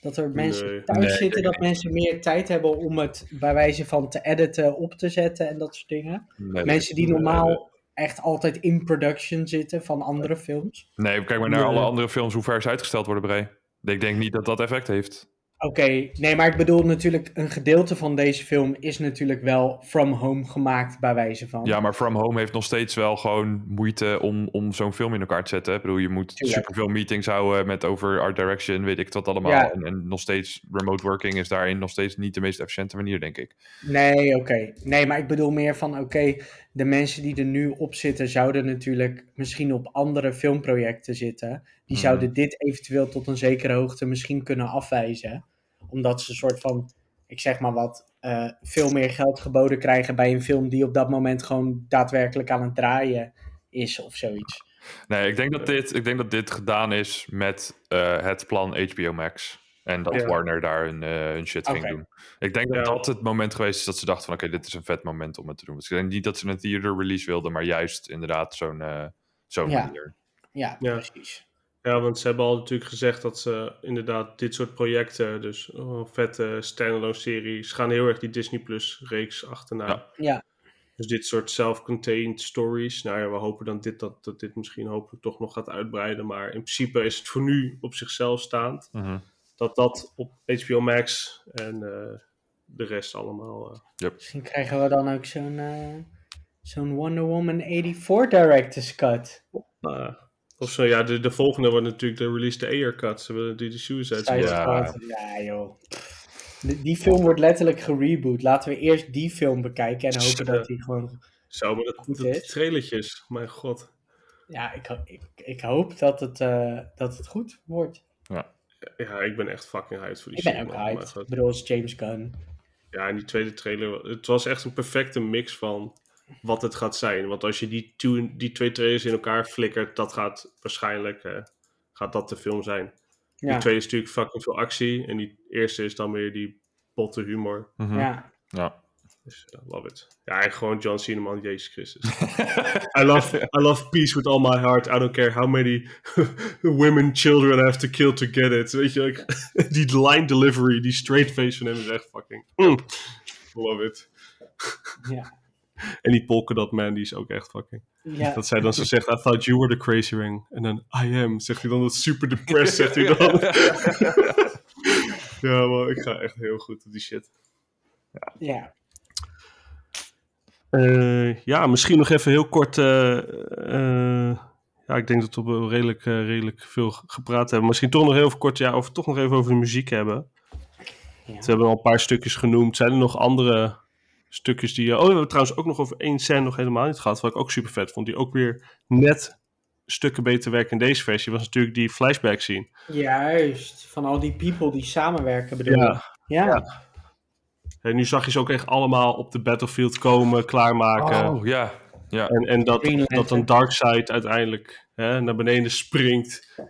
Dat er mensen Nee. thuis Nee, zitten, dat mensen meer tijd hebben om het bij wijze van te editen, op te zetten en dat soort dingen? Nee, Mensen die normaal echt altijd in production zitten van andere films. Nee, kijk maar naar alle andere films, hoe ver ze uitgesteld worden, Bray. Ik denk niet dat dat effect heeft. Oké, nee, maar ik bedoel natuurlijk, een gedeelte van deze film is natuurlijk wel from home gemaakt, bij wijze van. Ja, maar From Home heeft nog steeds wel gewoon moeite om, om zo'n film in elkaar te zetten. Ik bedoel, je moet Tuurlijk. superveel meetings houden met over art direction, weet ik wat allemaal. Ja. En, en nog steeds, remote working is daarin nog steeds niet de meest efficiënte manier, denk ik. Nee, oké. Nee, maar ik bedoel meer van, oké, de mensen die er nu op zitten, zouden natuurlijk misschien op andere filmprojecten zitten. Die Mhm. zouden dit eventueel tot een zekere hoogte misschien kunnen afwijzen. Omdat ze een soort van, ik zeg maar wat, eh, veel meer geld geboden krijgen bij een film die op dat moment gewoon daadwerkelijk aan het draaien is of zoiets. Nee, ik denk dat dit, ik denk dat dit gedaan is met eh, het plan HBO Max. En dat Ja. Warner daar hun, eh, hun shit ging doen. Ik denk dat Ja. dat het moment geweest is dat ze dachten van... oké, dit is een vet moment om het te doen. Dus ik denk niet dat ze een theater release wilden... maar juist inderdaad zo'n eh zo'n Ja. manier. Ja, Ja. precies. Ja, want ze hebben al natuurlijk gezegd dat ze inderdaad dit soort projecten, dus oh, vette standalone series, gaan heel erg die Disney Plus reeks achterna. Ja. Ja. Dus dit soort self-contained stories. Nou ja, we hopen dan dit, dat, dat dit misschien hopelijk toch nog gaat uitbreiden. Maar in principe is het voor nu op zichzelf staand. Mhm. Dat dat op HBO Max en eh, de rest allemaal... eh, Misschien krijgen we dan ook zo'n eh, zo'n Wonder Woman 84 Director's Cut. nou, of zo, ja, de, de volgende wordt natuurlijk de release de Ayer Cut. Ze willen die de Suicide Squad. Ja. Ja, joh. Die, die film wordt letterlijk gereboot. Laten we eerst die film bekijken en hopen dat die gewoon... Zo, maar dat, Goed dat is. trailertjes, mijn god. Ja, ik, ik, ik hoop dat het, eh, dat het goed wordt. Ja, ik ben echt fucking hyped voor die Ik ben shit, ook man. Maar hyped. Ik bedoel, James Gunn. Ja, en die tweede trailer, het was echt een perfecte mix van wat het gaat zijn. Want als je die, two- die twee trailers in elkaar flikkert, dat gaat waarschijnlijk eh, gaat dat de film zijn. Ja, Die tweede is natuurlijk fucking veel actie. En die eerste is dan weer die botte humor. Mhm. ja. Ja. Dus uh, love it. Ja, en gewoon John Cena, man, Jezus Christus. I love, I love peace with all my heart. I don't care how many women, children I have to kill to get it. Weet je, die line delivery, die straight face van hem is echt fucking... mm, love it. Ja. En die polka dot man, die is ook echt fucking... Ja. Dat zij dan zo zegt, I thought you were the crazy ring. En dan, I am. Zegt hij dan dat super depressed, zegt hij dan. ja, man, ik ga echt heel goed op die shit. ja. Eh, ja, misschien nog even heel kort. eh, eh, ja, ik denk dat we redelijk, redelijk veel gepraat hebben. Misschien toch nog heel kort ja, over, toch nog even over de muziek hebben. Ja. Ze hebben al een paar stukjes genoemd. Zijn er nog andere stukjes die... oh, we hebben trouwens ook nog over één scène nog helemaal niet gehad. Wat ik ook super vet vond. Die ook weer net stukken beter werken in deze versie. Was natuurlijk die flashback scene. Juist. Van al die people die samenwerken bedoel je? Ja. Ja. En nu zag je ze ook echt allemaal op de battlefield komen, klaarmaken. Oh, ja. Ja. En, en dat, dat een Darkseid uiteindelijk hè, naar beneden springt.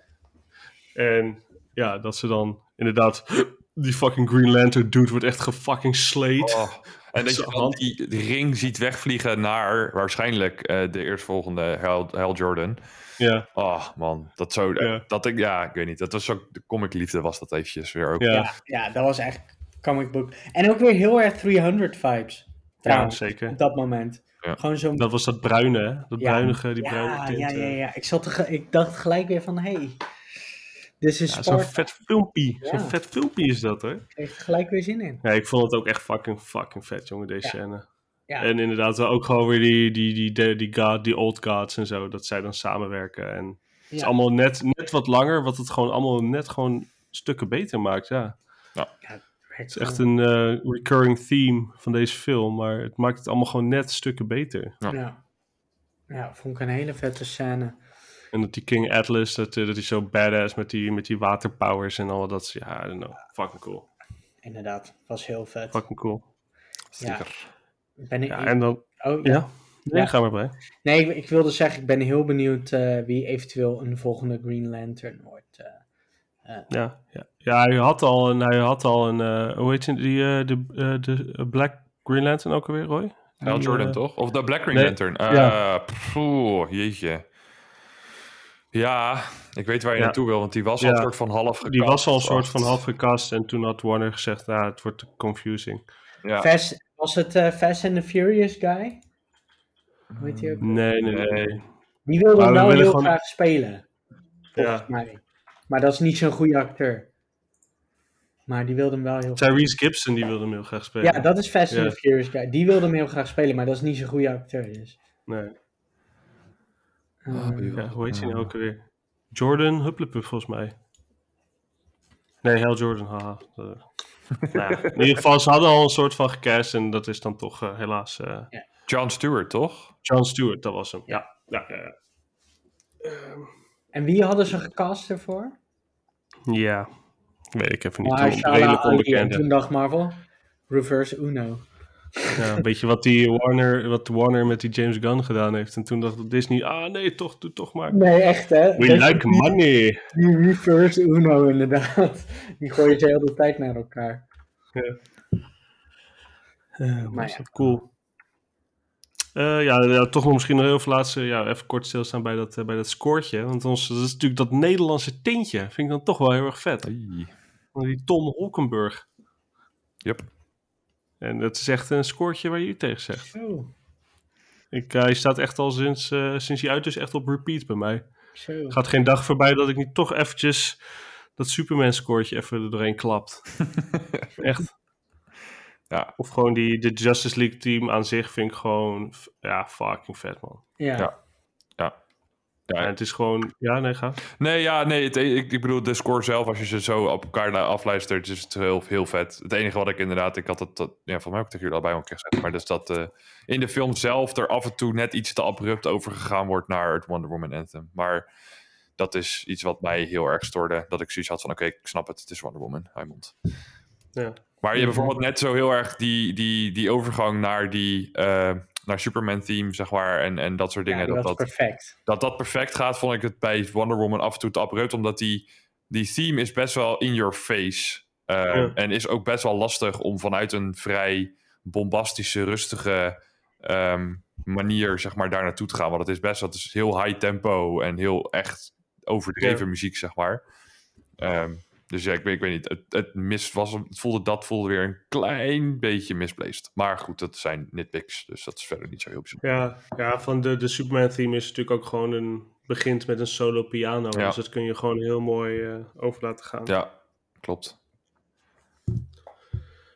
En ja, dat ze dan inderdaad... Die fucking Green Lantern dude wordt echt gefucking slayed. Oh. En dat je dan hand. die, ring ziet wegvliegen naar waarschijnlijk eh, de eerstvolgende Hal, Hal Jordan. Ja, Oh man, dat zo. Ja. Dat ik, ja, ik weet niet. Dat was ook de comic liefde was dat eventjes weer ook. ja, Ja. ja, dat was echt comic book. En ook weer heel erg 300 vibes. ja, Trouwens, zeker. op dat moment. Ja. Gewoon zo'n... Dat was dat bruine, hè? Dat Ja, bruinige, die ja, bruine tint. ja, ja, eh. ja. Ik, zat te ge- ik dacht gelijk weer van, hey, dit is Ja, Zo'n vet filmpje. Ja. Zo'n vet filmpje is dat, hè? Ik kreeg er gelijk weer zin in. Ja, ik vond het ook echt fucking, fucking vet, jongen, deze Ja. scène. Ja, En inderdaad, ook gewoon weer die, die, die, die, die, god, die old gods en zo, dat zij dan samenwerken. En Het is Ja. allemaal net, net wat langer, wat het gewoon allemaal net gewoon stukken beter maakt, ja. Het is echt een eh, recurring theme van deze film, maar het maakt het allemaal gewoon net stukken beter. Ja. ja, vond ik een hele vette scène. En dat die King Atlas, dat, eh, dat is zo badass met die, met die waterpowers en al dat. Ja, I don't know. Fucking cool. Inderdaad, was heel vet. Fucking cool. Zeker. Ben ik, Ja, en dan... oh, ja. Ja? Nee, Ja. ga maar bij. Nee, ik, ik wilde zeggen, ik ben heel benieuwd eh, wie eventueel een volgende Green Lantern wordt. Ja, ja. ja hij had al een... Hij had al een eh, hoe heet die? die eh, de, eh, de Black Green Lantern ook alweer, Roy? Hal Jordan, toch? Of de Black Green nee, Lantern. Eh ja. pff, oeh, jeetje. Ja, ik weet waar je Ja. naartoe wil, want die was al een soort van half gekast. Die was al een soort van half gekast en toen had Warner gezegd, nou, het wordt te confusing. Ja. Fast, was het eh, Fast and the Furious guy? Hoe heet die ook? Nee, nee, nee. Die wilde willen heel gewoon- graag spelen. Volgens Ja. mij. Maar dat is niet zo'n goede acteur. Maar die wilde hem wel heel graag. Tyrese Gibson, die wilde hem heel graag spelen. Ja, dat is Fast and Ja. Furious guy. Die wilde hem heel graag spelen, maar dat is niet zo'n goede acteur. Dus. Nee. Ah, wie Eh, Ja, hoe heet hij nou ook weer? Jordan Hupplepup, volgens mij. Nee, Hal Jordan, haha. Eh, nou ja, in ieder geval, ze hadden al een soort van gecast en dat is dan toch eh, helaas eh, John Stewart, toch? John Stewart, dat was hem. Ja, ja, ja. ja. En wie hadden ze gecast ervoor? Ja, weet ik even niet. Mahershala redelijk Ali. En onbekend. toen dacht Marvel, reverse Uno. Ja, een beetje wat, die Warner, wat Warner met die James Gunn gedaan heeft. En toen dacht Disney, ah nee, toch, doe toch maar. Nee, echt hè? We like money. Die reverse Uno inderdaad. Die gooien ze heel de tijd naar elkaar. Eh, maar ja. dat cool. Eh, ja, ja, toch nog misschien nog heel veel laatste, ja, even kort stilstaan bij dat, eh, bij dat scoortje. Want ons, dat is natuurlijk dat Nederlandse tintje. Vind ik dan toch wel heel erg vet. Die Tom Holkenburg. Yep. En dat is echt een scoortje waar je u tegen zegt. Zo, Ik, eh, hij staat echt al sinds, eh, sinds hij uit is echt op repeat bij mij. zo. Gaat geen dag voorbij dat ik niet toch eventjes dat Superman scoortje even er doorheen klapt. echt. Ja. Of gewoon die de Justice League team aan zich vind ik gewoon ja, fucking vet man. Ja. Ja. Ja, En het is gewoon, ja nee ga. Nee, ja, nee, het, ik, ik bedoel, de score zelf, als je ze zo op elkaar afluistert, is het heel, heel vet. Het enige wat ik inderdaad, ik had het, dat, ja, volgens mij heb ik tegen jullie al bij een keer gezegd, maar dus dat eh, in de film zelf er af en toe net iets te abrupt overgegaan wordt naar het Wonder Woman anthem. Maar dat is iets wat mij heel erg stoorde, dat ik zoiets had van, oké, ik snap het, het is Wonder Woman, Raymond. Ja. Maar je hebt bijvoorbeeld net zo heel erg die, die, die overgang naar die, eh, naar Superman theme, zeg maar, en, en dat soort Ja, dingen. dat dat, is dat, perfect. dat dat perfect gaat, vond ik het bij Wonder Woman af en toe te abrupt. Omdat die, die theme is best wel in your face. Uh, Ja. En is ook best wel lastig om vanuit een vrij bombastische, rustige ehm, manier, zeg maar, daar naartoe te gaan. Want het is best wel, het is heel high tempo en heel echt overdreven Ja. muziek, zeg maar. Ehm, dus ja, ik weet, ik weet niet. Het, het, mis, was, het voelde, dat voelde weer een klein beetje misplaced. Maar goed, dat zijn nitpicks. Dus dat is verder niet zo heel bijzonder. Ja, ja, van de, de Superman theme is natuurlijk ook gewoon een, begint met een solo piano. Ja. Dus dat kun je gewoon heel mooi eh, over laten gaan. Ja, klopt.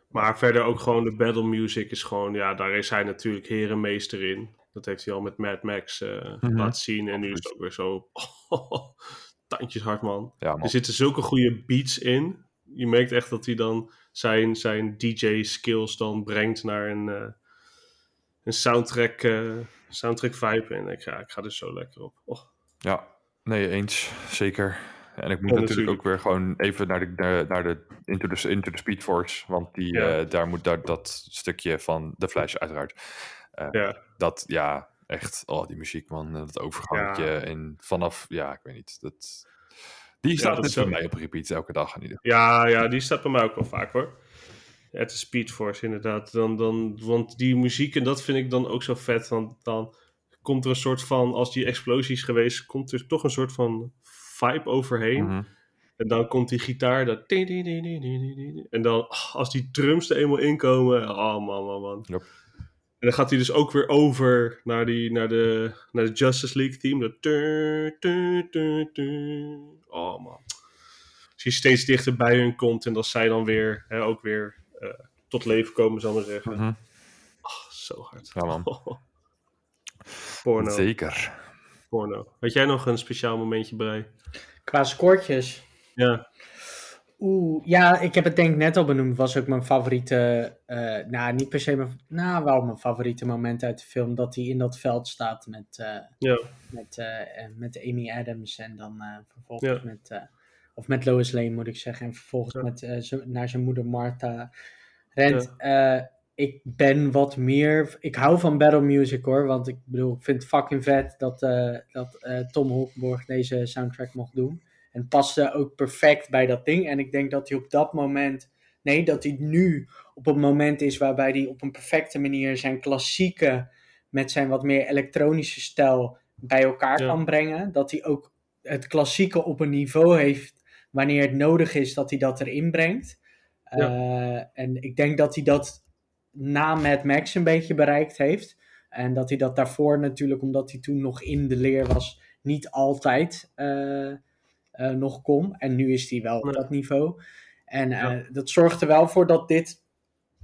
Maar verder ook gewoon de battle music is gewoon, ja, daar is hij natuurlijk herenmeester in. Dat heeft hij al met Mad Max Mhm. laten zien. En nu is het ook weer zo tandjes hard, man. Ja, man. Er zitten zulke goede beats in. Je merkt echt dat hij dan zijn, zijn DJ-skills dan brengt naar een, eh, een soundtrack, eh, soundtrack vibe. En ik, ja, ik ga er zo lekker op. Oh. Ja, nee, eens. Zeker. En ik moet Ja, natuurlijk natuurlijk. ook weer gewoon even naar de, naar naar de Into the, Into the Speed Force. Want die, Ja. eh, daar moet daar, dat stukje van de Flash uiteraard. Ja. Dat, ja, echt. Oh, die muziek, man. Dat overgangetje. Ja. En vanaf, ja, ik weet niet. Dat, die staat dat net is bij zo- mij op repeat elke dag in ieder Ja, ja, die staat bij mij ook wel vaak hoor. Ja, het is Speed Force inderdaad. Dan, dan, want die muziek, en dat vind ik dan ook zo vet. Want dan komt er een soort van, als die explosie is geweest, komt er toch een soort van vibe overheen. Mhm. En dan komt die gitaar, dat... En dan, als die drums er eenmaal inkomen, oh man, man, man. Yep. En dan gaat hij dus ook weer over naar, die, naar, de, naar de Justice League team. Dat... Oh man. Als je steeds dichter bij hun komt en als zij dan weer, hè, ook weer eh, tot leven komen, zal ik maar zeggen. Oh, zo hard. Ja, man. Porno. Zeker. porno. Had jij nog een speciaal momentje bij? Qua scoortjes. Ja. Oeh, ja, ik heb het denk ik net al benoemd. Was ook mijn favoriete, eh, nou niet per se mijn, nou wel mijn favoriete moment uit de film. Dat hij in dat veld staat met, eh, Ja. met, eh, met Amy Adams en dan vervolgens Ja. met, of met Lois Lane moet ik zeggen. En vervolgens Ja. met, naar zijn moeder Martha rent. Ik ben wat meer, ik hou van battle music hoor. Want ik bedoel, ik vind het fucking vet dat, dat Tom Holkenborg deze soundtrack mocht doen. En het paste ook perfect bij dat ding. En ik denk dat hij op dat moment, nee, dat hij nu op een moment is waarbij hij op een perfecte manier zijn klassieke met zijn wat meer elektronische stijl bij elkaar Ja. kan brengen. Dat hij ook het klassieke op een niveau heeft wanneer het nodig is dat hij dat erin brengt. Eh, en ik denk dat hij dat na Mad Max een beetje bereikt heeft. En dat hij dat daarvoor natuurlijk, omdat hij toen nog in de leer was, niet altijd eh, eh, nog kon. En nu is hij wel op Ja. dat niveau. En eh, Ja. dat zorgt er wel voor dat dit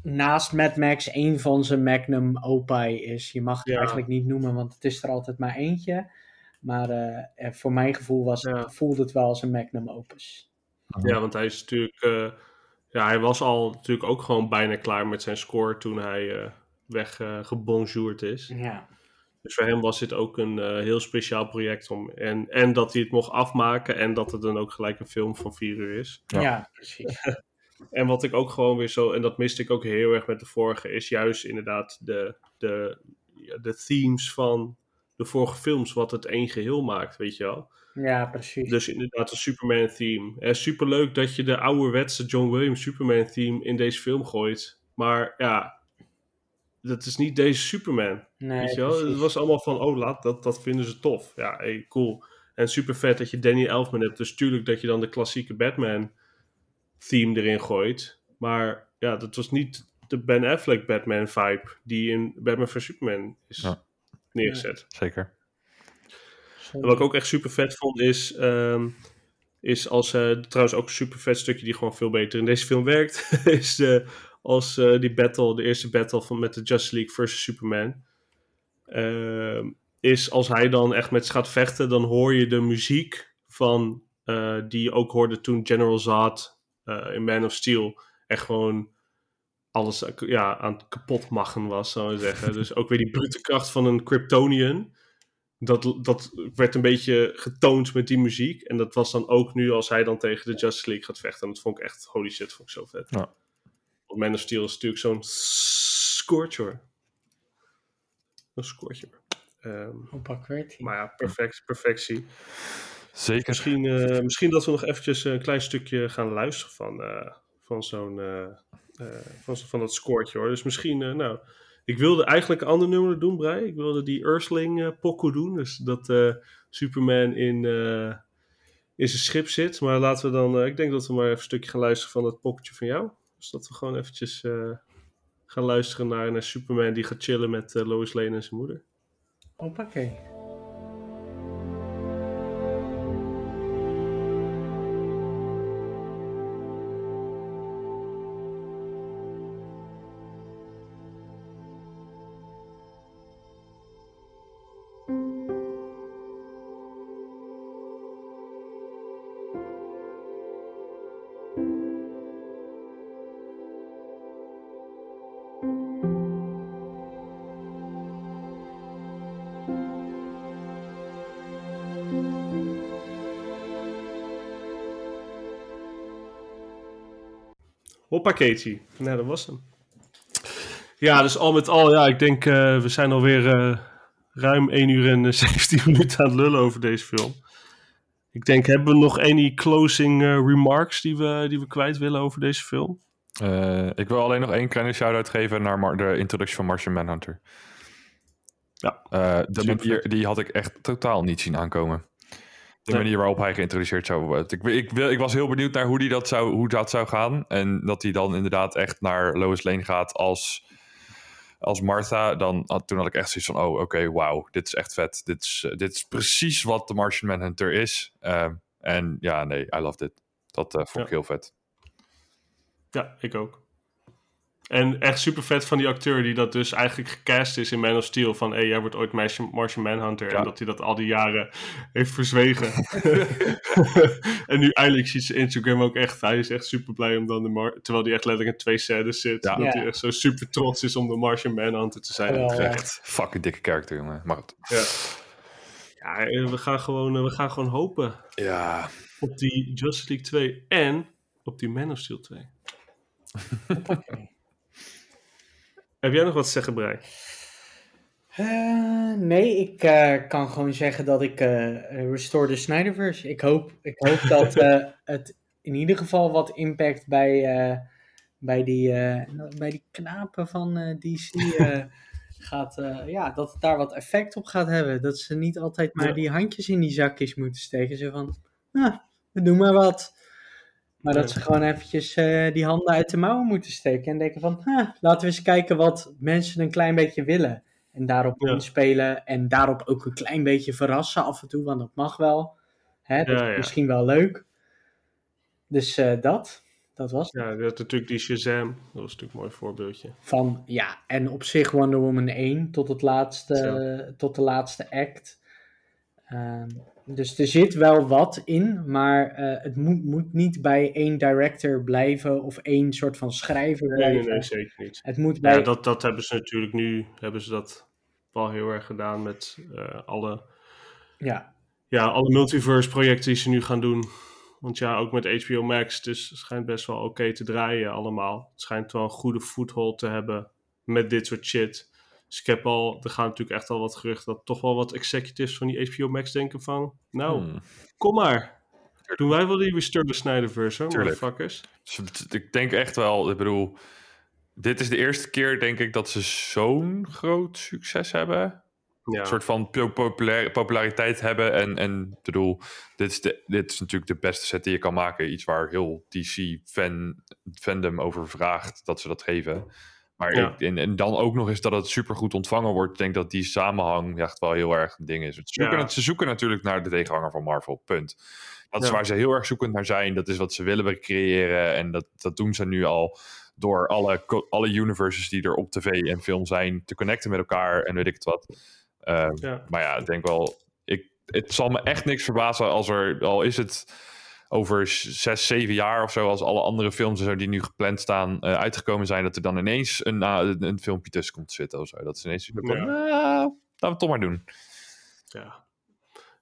naast Mad Max een van zijn magnum opus is. Je mag het Ja. eigenlijk niet noemen, want het is er altijd maar eentje. Maar eh, voor mijn gevoel was, Ja. voelde het wel als een magnum opus. Ja, want hij is natuurlijk. eh, ja, hij was al natuurlijk ook gewoon bijna klaar met zijn score toen hij eh weg eh, gebonjourd is. Ja. Dus voor hem was dit ook een eh, heel speciaal project. Om, en, en dat hij het mocht afmaken en dat het dan ook gelijk een film van vier uur is. Ja, Ja. precies. En wat ik ook gewoon weer zo, en dat miste ik ook heel erg met de vorige, is juist inderdaad de, de, ja, de themes van de vorige films, wat het één geheel maakt, weet je wel. Ja, precies. Dus inderdaad een Superman theme. En superleuk dat je de ouderwetse John Williams Superman theme in deze film gooit. Maar ja, dat is niet deze Superman. nee, weet je wel? precies. Het was allemaal van, oh laat, dat, dat vinden ze tof. Ja, hey, cool. En super vet dat je Danny Elfman hebt. Dus tuurlijk dat je dan de klassieke Batman theme erin gooit. Maar ja, dat was niet de Ben Affleck Batman vibe die in Batman vs Superman is Ja. neergezet. Zeker. En wat ik ook echt super vet vond is, ehm, is als, eh, trouwens ook een super vet stukje die gewoon veel beter in deze film werkt, is de, als eh, die battle, de eerste battle van, met de Justice League versus Superman. Ehm, is als hij dan echt met ze gaat vechten, dan hoor je de muziek van, eh, die je ook hoorde toen General Zod eh, in Man of Steel echt gewoon alles ja, aan het kapotmachen was, zou je zeggen. Dus ook weer die brute kracht van een Kryptonian dat, dat werd een beetje getoond met die muziek. En dat was dan ook nu als hij dan tegen de Justice League gaat vechten. En dat vond ik echt, holy shit, vond ik zo vet. Ja. Want Man of Steel is natuurlijk zo'n scorcher. Een scorcher. Ehm, Hoppa, QWERTY. maar ja, perfect, perfectie. Zeker. Misschien, eh, misschien dat we nog eventjes een klein stukje gaan luisteren van, eh, van zo'n eh, eh, van, van dat scoortje hoor. Dus misschien, eh, nou, ik wilde eigenlijk een ander nummer doen, Brei. Ik wilde die Earthling pokoe doen. Dus dat eh, Superman in, eh, in zijn schip zit. Maar laten we dan, eh, ik denk dat we maar even een stukje gaan luisteren van dat pocketje van jou. Dus dat we gewoon eventjes eh, gaan luisteren naar, naar Superman die gaat chillen met eh, Lois Lane en zijn moeder. Hoppakee. Hoppakeetje. Nou, dat was hem. Ja, dus al met al, ja, ik denk, eh, we zijn alweer eh ruim 1 uur en eh, 17 minuten aan het lullen over deze film. Ik denk, hebben we nog any closing eh, remarks die we, die we kwijt willen over deze film? Eh, ik wil alleen nog één kleine shout-out geven naar Mar- de introductie van Martian Manhunter. Ja. Eh, de manier, die had ik echt totaal niet zien aankomen. De manier waarop hij geïntroduceerd zou worden. Ik, ik, ik was heel benieuwd naar hoe, die dat zou, hoe dat zou gaan. En dat hij dan inderdaad echt naar Lois Lane gaat als, als Martha. Dan, toen had ik echt zoiets van, oh oké, wauw, dit is echt vet. Dit is, eh, dit is precies wat de Martian Manhunter is. Eh, en ja, nee, I love it. Dat eh, vond ik heel vet. Ja, ik ook. En echt super vet van die acteur die dat dus eigenlijk gecast is in Man of Steel. Van, hé, hey, jij wordt ooit Martian, Martian Manhunter. Ja. En dat hij dat al die jaren heeft verzwegen. en nu eindelijk ziet zijn Instagram ook echt. Hij is echt super blij om dan de Mar Terwijl hij echt letterlijk in twee scènes zit. Ja. Dat Ja. hij echt zo super trots is om de Martian Manhunter te zijn. Ja. Echt fucking dikke karakter, jongen. Maar goed. Ja. Ja, en we gaan gewoon, eh, we gaan gewoon hopen Ja, op die Justice League 2 en op die Man of Steel 2. Heb jij nog wat te zeggen, Brei? Eh, nee, ik eh, kan gewoon zeggen dat ik eh restore the Snyderverse. Ik hoop, ik hoop dat het in ieder geval wat impact bij, bij, die, bij die knapen van DC gaat. ja, dat het daar wat effect op gaat hebben. Dat ze niet altijd maar die handjes in die zakjes moeten steken. Zo van, ah, we doen maar wat. Maar dat ze gewoon eventjes eh, die handen uit de mouwen moeten steken. En denken van, laten we eens kijken wat mensen een klein beetje willen. En daarop Ja. inspelen. En daarop ook een klein beetje verrassen af en toe. Want dat mag wel. Hè, dat Ja, is misschien wel leuk. Dus eh, dat. Dat was het. Ja, je had natuurlijk die Shazam. Dat was natuurlijk een mooi voorbeeldje. Van, ja, en op zich Wonder Woman 1 tot, het laatste, tot de laatste act. Ehm, dus er zit wel wat in, maar eh, het moet, moet niet bij één director blijven of één soort van schrijver Nee, nee, blijven. nee, zeker niet. Het moet bij... Ja, dat, dat hebben ze natuurlijk nu, hebben ze dat wel heel erg gedaan met eh, alle, ja, ja, alle multiverse projecten die ze nu gaan doen. Want ja, ook met HBO Max, dus het schijnt best wel oké te draaien allemaal. Het schijnt wel een goede foothold te hebben met dit soort shit. Dus ik heb al, er gaan natuurlijk echt al wat geruchten dat toch wel wat executives van die HBO Max denken van, nou, Hmm. kom maar. Doen wij wel die Restore the Snyderverse, hoor, motherfuckers. Dus ik denk echt wel, ik bedoel, dit is de eerste keer, denk ik, dat ze zo'n groot succes hebben. Ja, Een soort van po- populair, populariteit hebben. En, en ik bedoel, dit is, de, dit is natuurlijk de beste set die je kan maken. Iets waar heel DC-fan, fandom over vraagt dat ze dat geven. Maar Ja. ik- en, en dan ook nog eens dat het supergoed ontvangen wordt. Ik denk dat die samenhang echt wel heel erg een ding is. Ze zoeken, Ja. ze zoeken natuurlijk naar de tegenhanger van Marvel, punt. Dat is Ja. waar ze heel erg zoekend naar zijn. Dat is wat ze willen creëren. En dat, dat doen ze nu al door alle, alle universes die er op tv en film zijn te connecten met elkaar en weet ik het wat. Ehm, maar ja, ik denk wel, ik, het zal me echt niks verbazen als er, al is het over zes, zeven jaar of zo, als alle andere films zo die nu gepland staan eh, uitgekomen zijn, dat er dan ineens een, uh, een, filmpje tussen komt te zitten of zo. Dat is ineens Ja. "Nou, laten we het toch maar doen. Ja.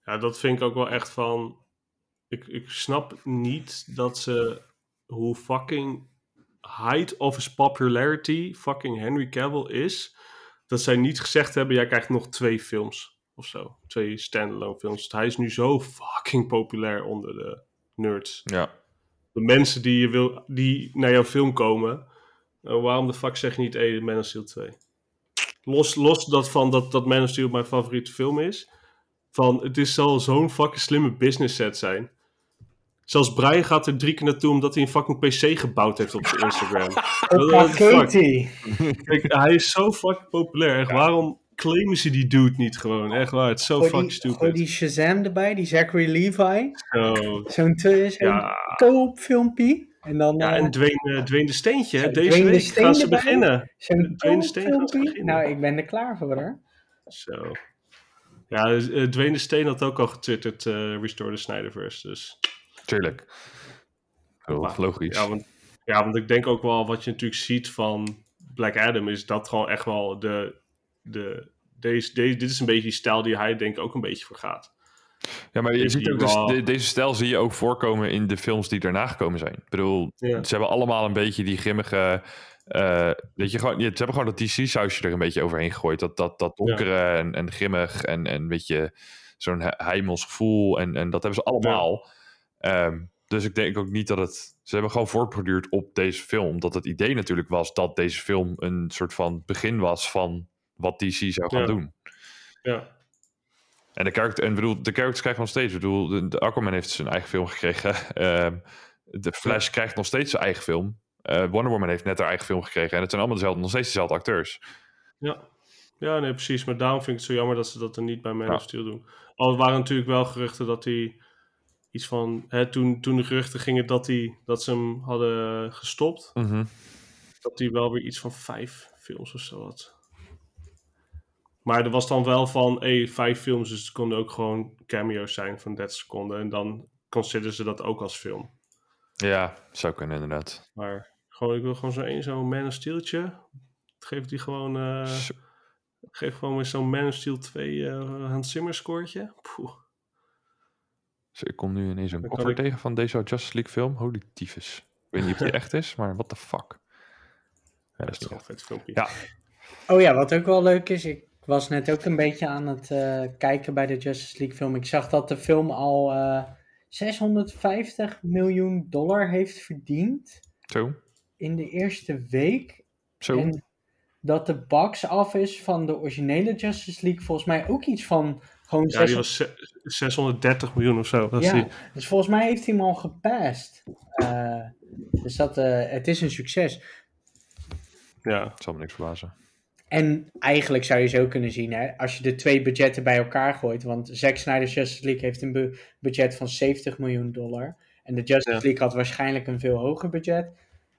ja, dat vind ik ook wel echt van. Ik, ik snap niet dat ze. Hoe fucking height of his popularity fucking Henry Cavill is. Dat zij niet gezegd hebben: jij krijgt nog twee films of zo. Twee standalone films. Hij is nu zo fucking populair onder de nerds. Ja, De mensen die, je wil, die naar jouw film komen. eh, waarom de fuck zeg je niet: hey, Man of Steel 2? Los, los dat van dat, dat Man of Steel mijn favoriete film is. Van, het is zal zo'n fucking slimme business set zijn. Zelfs Brian gaat er drie keer naartoe omdat hij een fucking PC gebouwd heeft op zijn Instagram. Kijk, hij is zo fucking populair. Echt, Waarom claimen ze die dude niet gewoon? Echt waar, het is zo fucking gooi stupid. die Shazam erbij, die Zachary Levi. Zo. Zo'n Ja, co-op filmpje. En dan ja, eh, en Dwayne, eh, Dwayne de Steentje, hè, deze Dwayne de week Steen gaan ze beginnen. zo'n Dwayne Steen gaat beginnen. Nou, ik ben er klaar voor hoor. Zo. Ja, dus, eh, Dwayne de Steen had ook al getwitterd, eh Restore the Snyderverse, dus... tuurlijk. Logisch. Ja want, ja, want ik denk ook wel wat je natuurlijk ziet van Black Adam is dat gewoon echt wel de. De deze, deze, dit is een beetje die stijl die hij denk ik ook een beetje voor gaat. Ja, maar je ziet ook dus, de- deze stijl zie je ook voorkomen in de films die daarna gekomen zijn. Ik bedoel, Ja. ze hebben allemaal een beetje die grimmige. eh, weet je, gewoon, ze hebben gewoon dat DC-sausje er een beetje overheen gegooid. Dat, dat, dat donkere en, en grimmig en, en een beetje zo'n he- heimels gevoel. En, en dat hebben ze allemaal. Ehm, dus ik denk ook niet dat het. Ze hebben gewoon voortborduurd op deze film. Omdat het idee natuurlijk was dat deze film een soort van begin was van wat DC zou gaan Ja. doen. Ja, En de character, en bedoel, de characters krijgen nog steeds. Ik bedoel, de, de Aquaman heeft zijn eigen film gekregen. Ehm, de Flash krijgt nog steeds zijn eigen film. Eh, Wonder Woman heeft net haar eigen film gekregen. En het zijn allemaal dezelfde, nog steeds dezelfde acteurs. ja. ja, nee, precies. Maar daarom vind ik het zo jammer dat ze dat er niet bij Man Ja. of Steel doen. Al waren natuurlijk wel geruchten dat hij iets van. Hè, toen, toen de geruchten gingen dat, hij, dat ze hem hadden gestopt. dat hij wel weer iets van vijf films of zo had. Maar er was dan wel van, hey, vijf films, dus het konden ook gewoon cameo's zijn van 30 seconden. En dan consideren ze dat ook als film. Ja, zou kunnen inderdaad. Maar gewoon, ik wil gewoon zo'n één, zo'n Man of Steeltje. Geef die gewoon, eh, Zo. geef gewoon weer zo'n Man of Steel 2 eh Hans Zimmer scoortje. Poeh. Dus ik kom nu ineens een koffer ik- tegen van deze Justice League film. Holy tyfus. Ik weet niet of die echt is, maar what the fuck. Ja, dat is toch een vet filmpje. Ja. Oh ja, wat ook wel leuk is, ik was net ook een beetje aan het eh, kijken bij de Justice League film. Ik zag dat de film al eh, 650 miljoen dollar heeft verdiend Zo, in de eerste week. zo. En dat de box office van de originele Justice League volgens mij ook iets van gewoon Ja, die 600 was ze- 630 miljoen of zo. Was Ja, die. dus volgens mij heeft hij hem al gepast. Eh, dus dat, eh, het is een succes. Ja. Het zal me niks verbazen. En eigenlijk zou je zo kunnen zien, hè, als je de twee budgetten bij elkaar gooit. Want Zack Snyder's Justice League heeft een bu- budget van 70 miljoen dollar. En de Justice Ja. League had waarschijnlijk een veel hoger budget.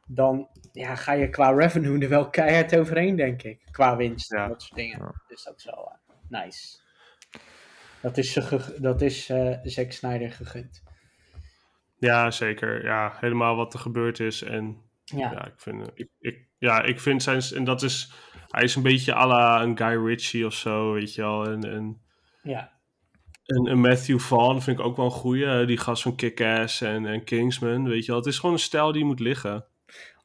Dan ja, ga je qua revenue er wel keihard overheen, denk ik. Qua winst en Ja. dat soort dingen. Dus dat is wel eh, nice. Dat is, ge- dat is eh, Zack Snyder gegund. ja, zeker. Ja, helemaal wat er gebeurd is. En Ja, ja, ik vind, eh, ik, ik, ja, ik vind zijn, en dat is, hij is een beetje à la een Guy Ritchie of zo, weet je wel. En, en, ja. en, en Matthew Vaughn vind ik ook wel een goeie. Die gast van Kick-Ass en, en Kingsman, weet je wel. Het is gewoon een stijl die moet liggen.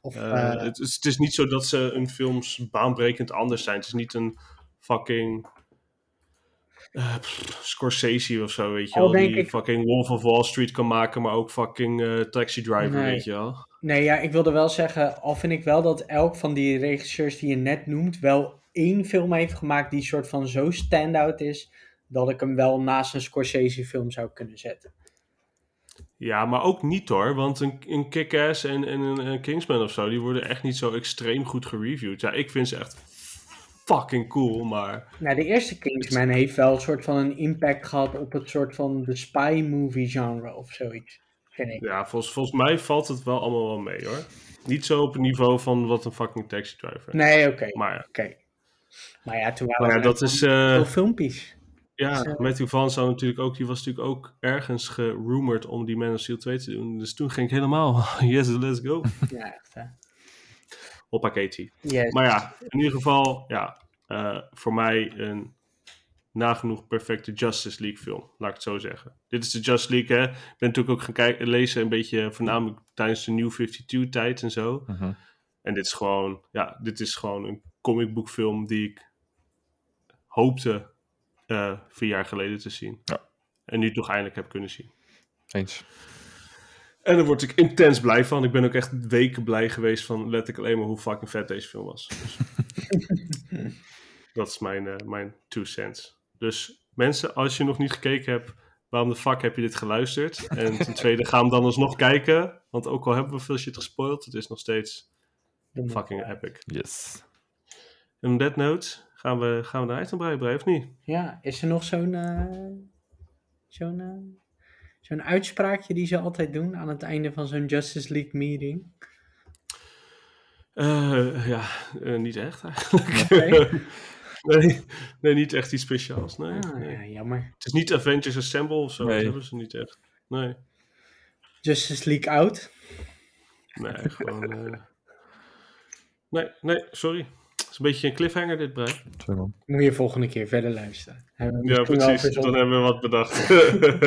Of, Eh, eh, het, is- het is niet zo dat ze hun films baanbrekend anders zijn. Het is niet een fucking eh, pff, Scorsese of zo, weet je wel. Die ik- fucking Wolf of Wall Street kan maken, maar ook fucking Taxi Driver, Nee. weet je wel. Nee, ja, ik wilde wel zeggen, al vind ik wel dat elk van die regisseurs die je net noemt, wel één film heeft gemaakt die soort van zo stand-out is, dat ik hem wel naast een Scorsese film zou kunnen zetten. Ja, maar ook niet hoor, want een, een Kick-Ass en, en een, een Kingsman of zo, die worden echt niet zo extreem goed gereviewd. Ja, ik vind ze echt fucking cool, maar Nou, de eerste Kingsman heeft wel een soort van een impact gehad op het soort van de spy movie genre of zoiets, vind ik. ja, volgens, volgens mij valt het wel allemaal wel mee hoor. Niet zo op het niveau van wat een fucking Taxi Driver. Nee, oké, Maar ja, oké. Maar ja, toen waren er dat is... veel eh filmpjes. ja, dus, Matthew Vaughn zou natuurlijk ook, die was natuurlijk ook ergens gerumored om die Man of Steel 2 te doen. Dus toen ging ik helemaal, yes, let's go. Ja, echt hè. Yes. Maar ja, in ieder geval, ja, eh, voor mij een nagenoeg perfecte Justice League film, laat ik het zo zeggen. Dit is de Justice League, hè. Ik ben natuurlijk ook gaan kijken, lezen, een beetje voornamelijk tijdens de New 52 tijd en zo. Mhm. En dit is gewoon, ja, dit is gewoon een comicboekfilm die ik hoopte eh, vier jaar geleden te zien. Ja. En nu toch eindelijk heb kunnen zien. Eens. En daar word ik intens blij van. Ik ben ook echt weken blij geweest van letterlijk alleen maar hoe fucking vet deze film was. Dus dat is mijn, eh, mijn two cents. Dus mensen, als je nog niet gekeken hebt, waarom de fuck heb je dit geluisterd? En ten tweede, ga hem dan alsnog kijken. Want ook al hebben we veel shit gespoild, het is nog steeds fucking epic. Yes. En on that note, gaan we, gaan we de item breien, of niet? Ja, is er nog zo'n eh, zo'n eh, zo'n uitspraakje die ze altijd doen aan het einde van zo'n Justice League meeting? Eh, ja, niet echt eigenlijk. Nee? nee, nee, niet echt iets speciaals. Nee, Ah, nee. ja, jammer. Het is niet Avengers Assemble of zo. Nee. Dat hebben ze niet echt. Nee, Justice League out. nee, gewoon... eh, Nee, nee, sorry. Het is een beetje een cliffhanger dit, dan. Moet je volgende keer verder luisteren. Ja, precies. Dan hebben we wat bedacht.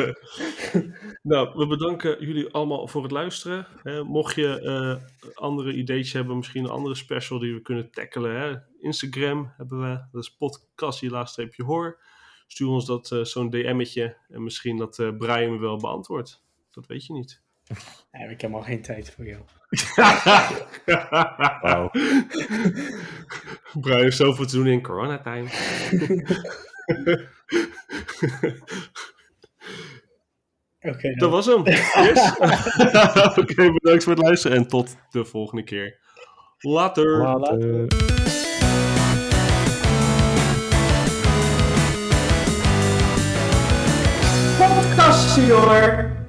nou, we bedanken jullie allemaal voor het luisteren. Hè, mocht je eh, andere ideetjes hebben, misschien een andere special die we kunnen tackelen. Hè? Instagram hebben we, dat is podcast hoor. Stuur ons dat eh, zo'n DM'tje en misschien dat eh Brian me wel beantwoordt. Dat weet je niet. Ja, ik heb helemaal geen tijd voor jou. Wauw. Brian heeft zoveel te doen in coronatime. Oké, Dat was hem. Yes. Oké, bedankt voor het luisteren en tot de volgende keer. Later. Later. Hoor.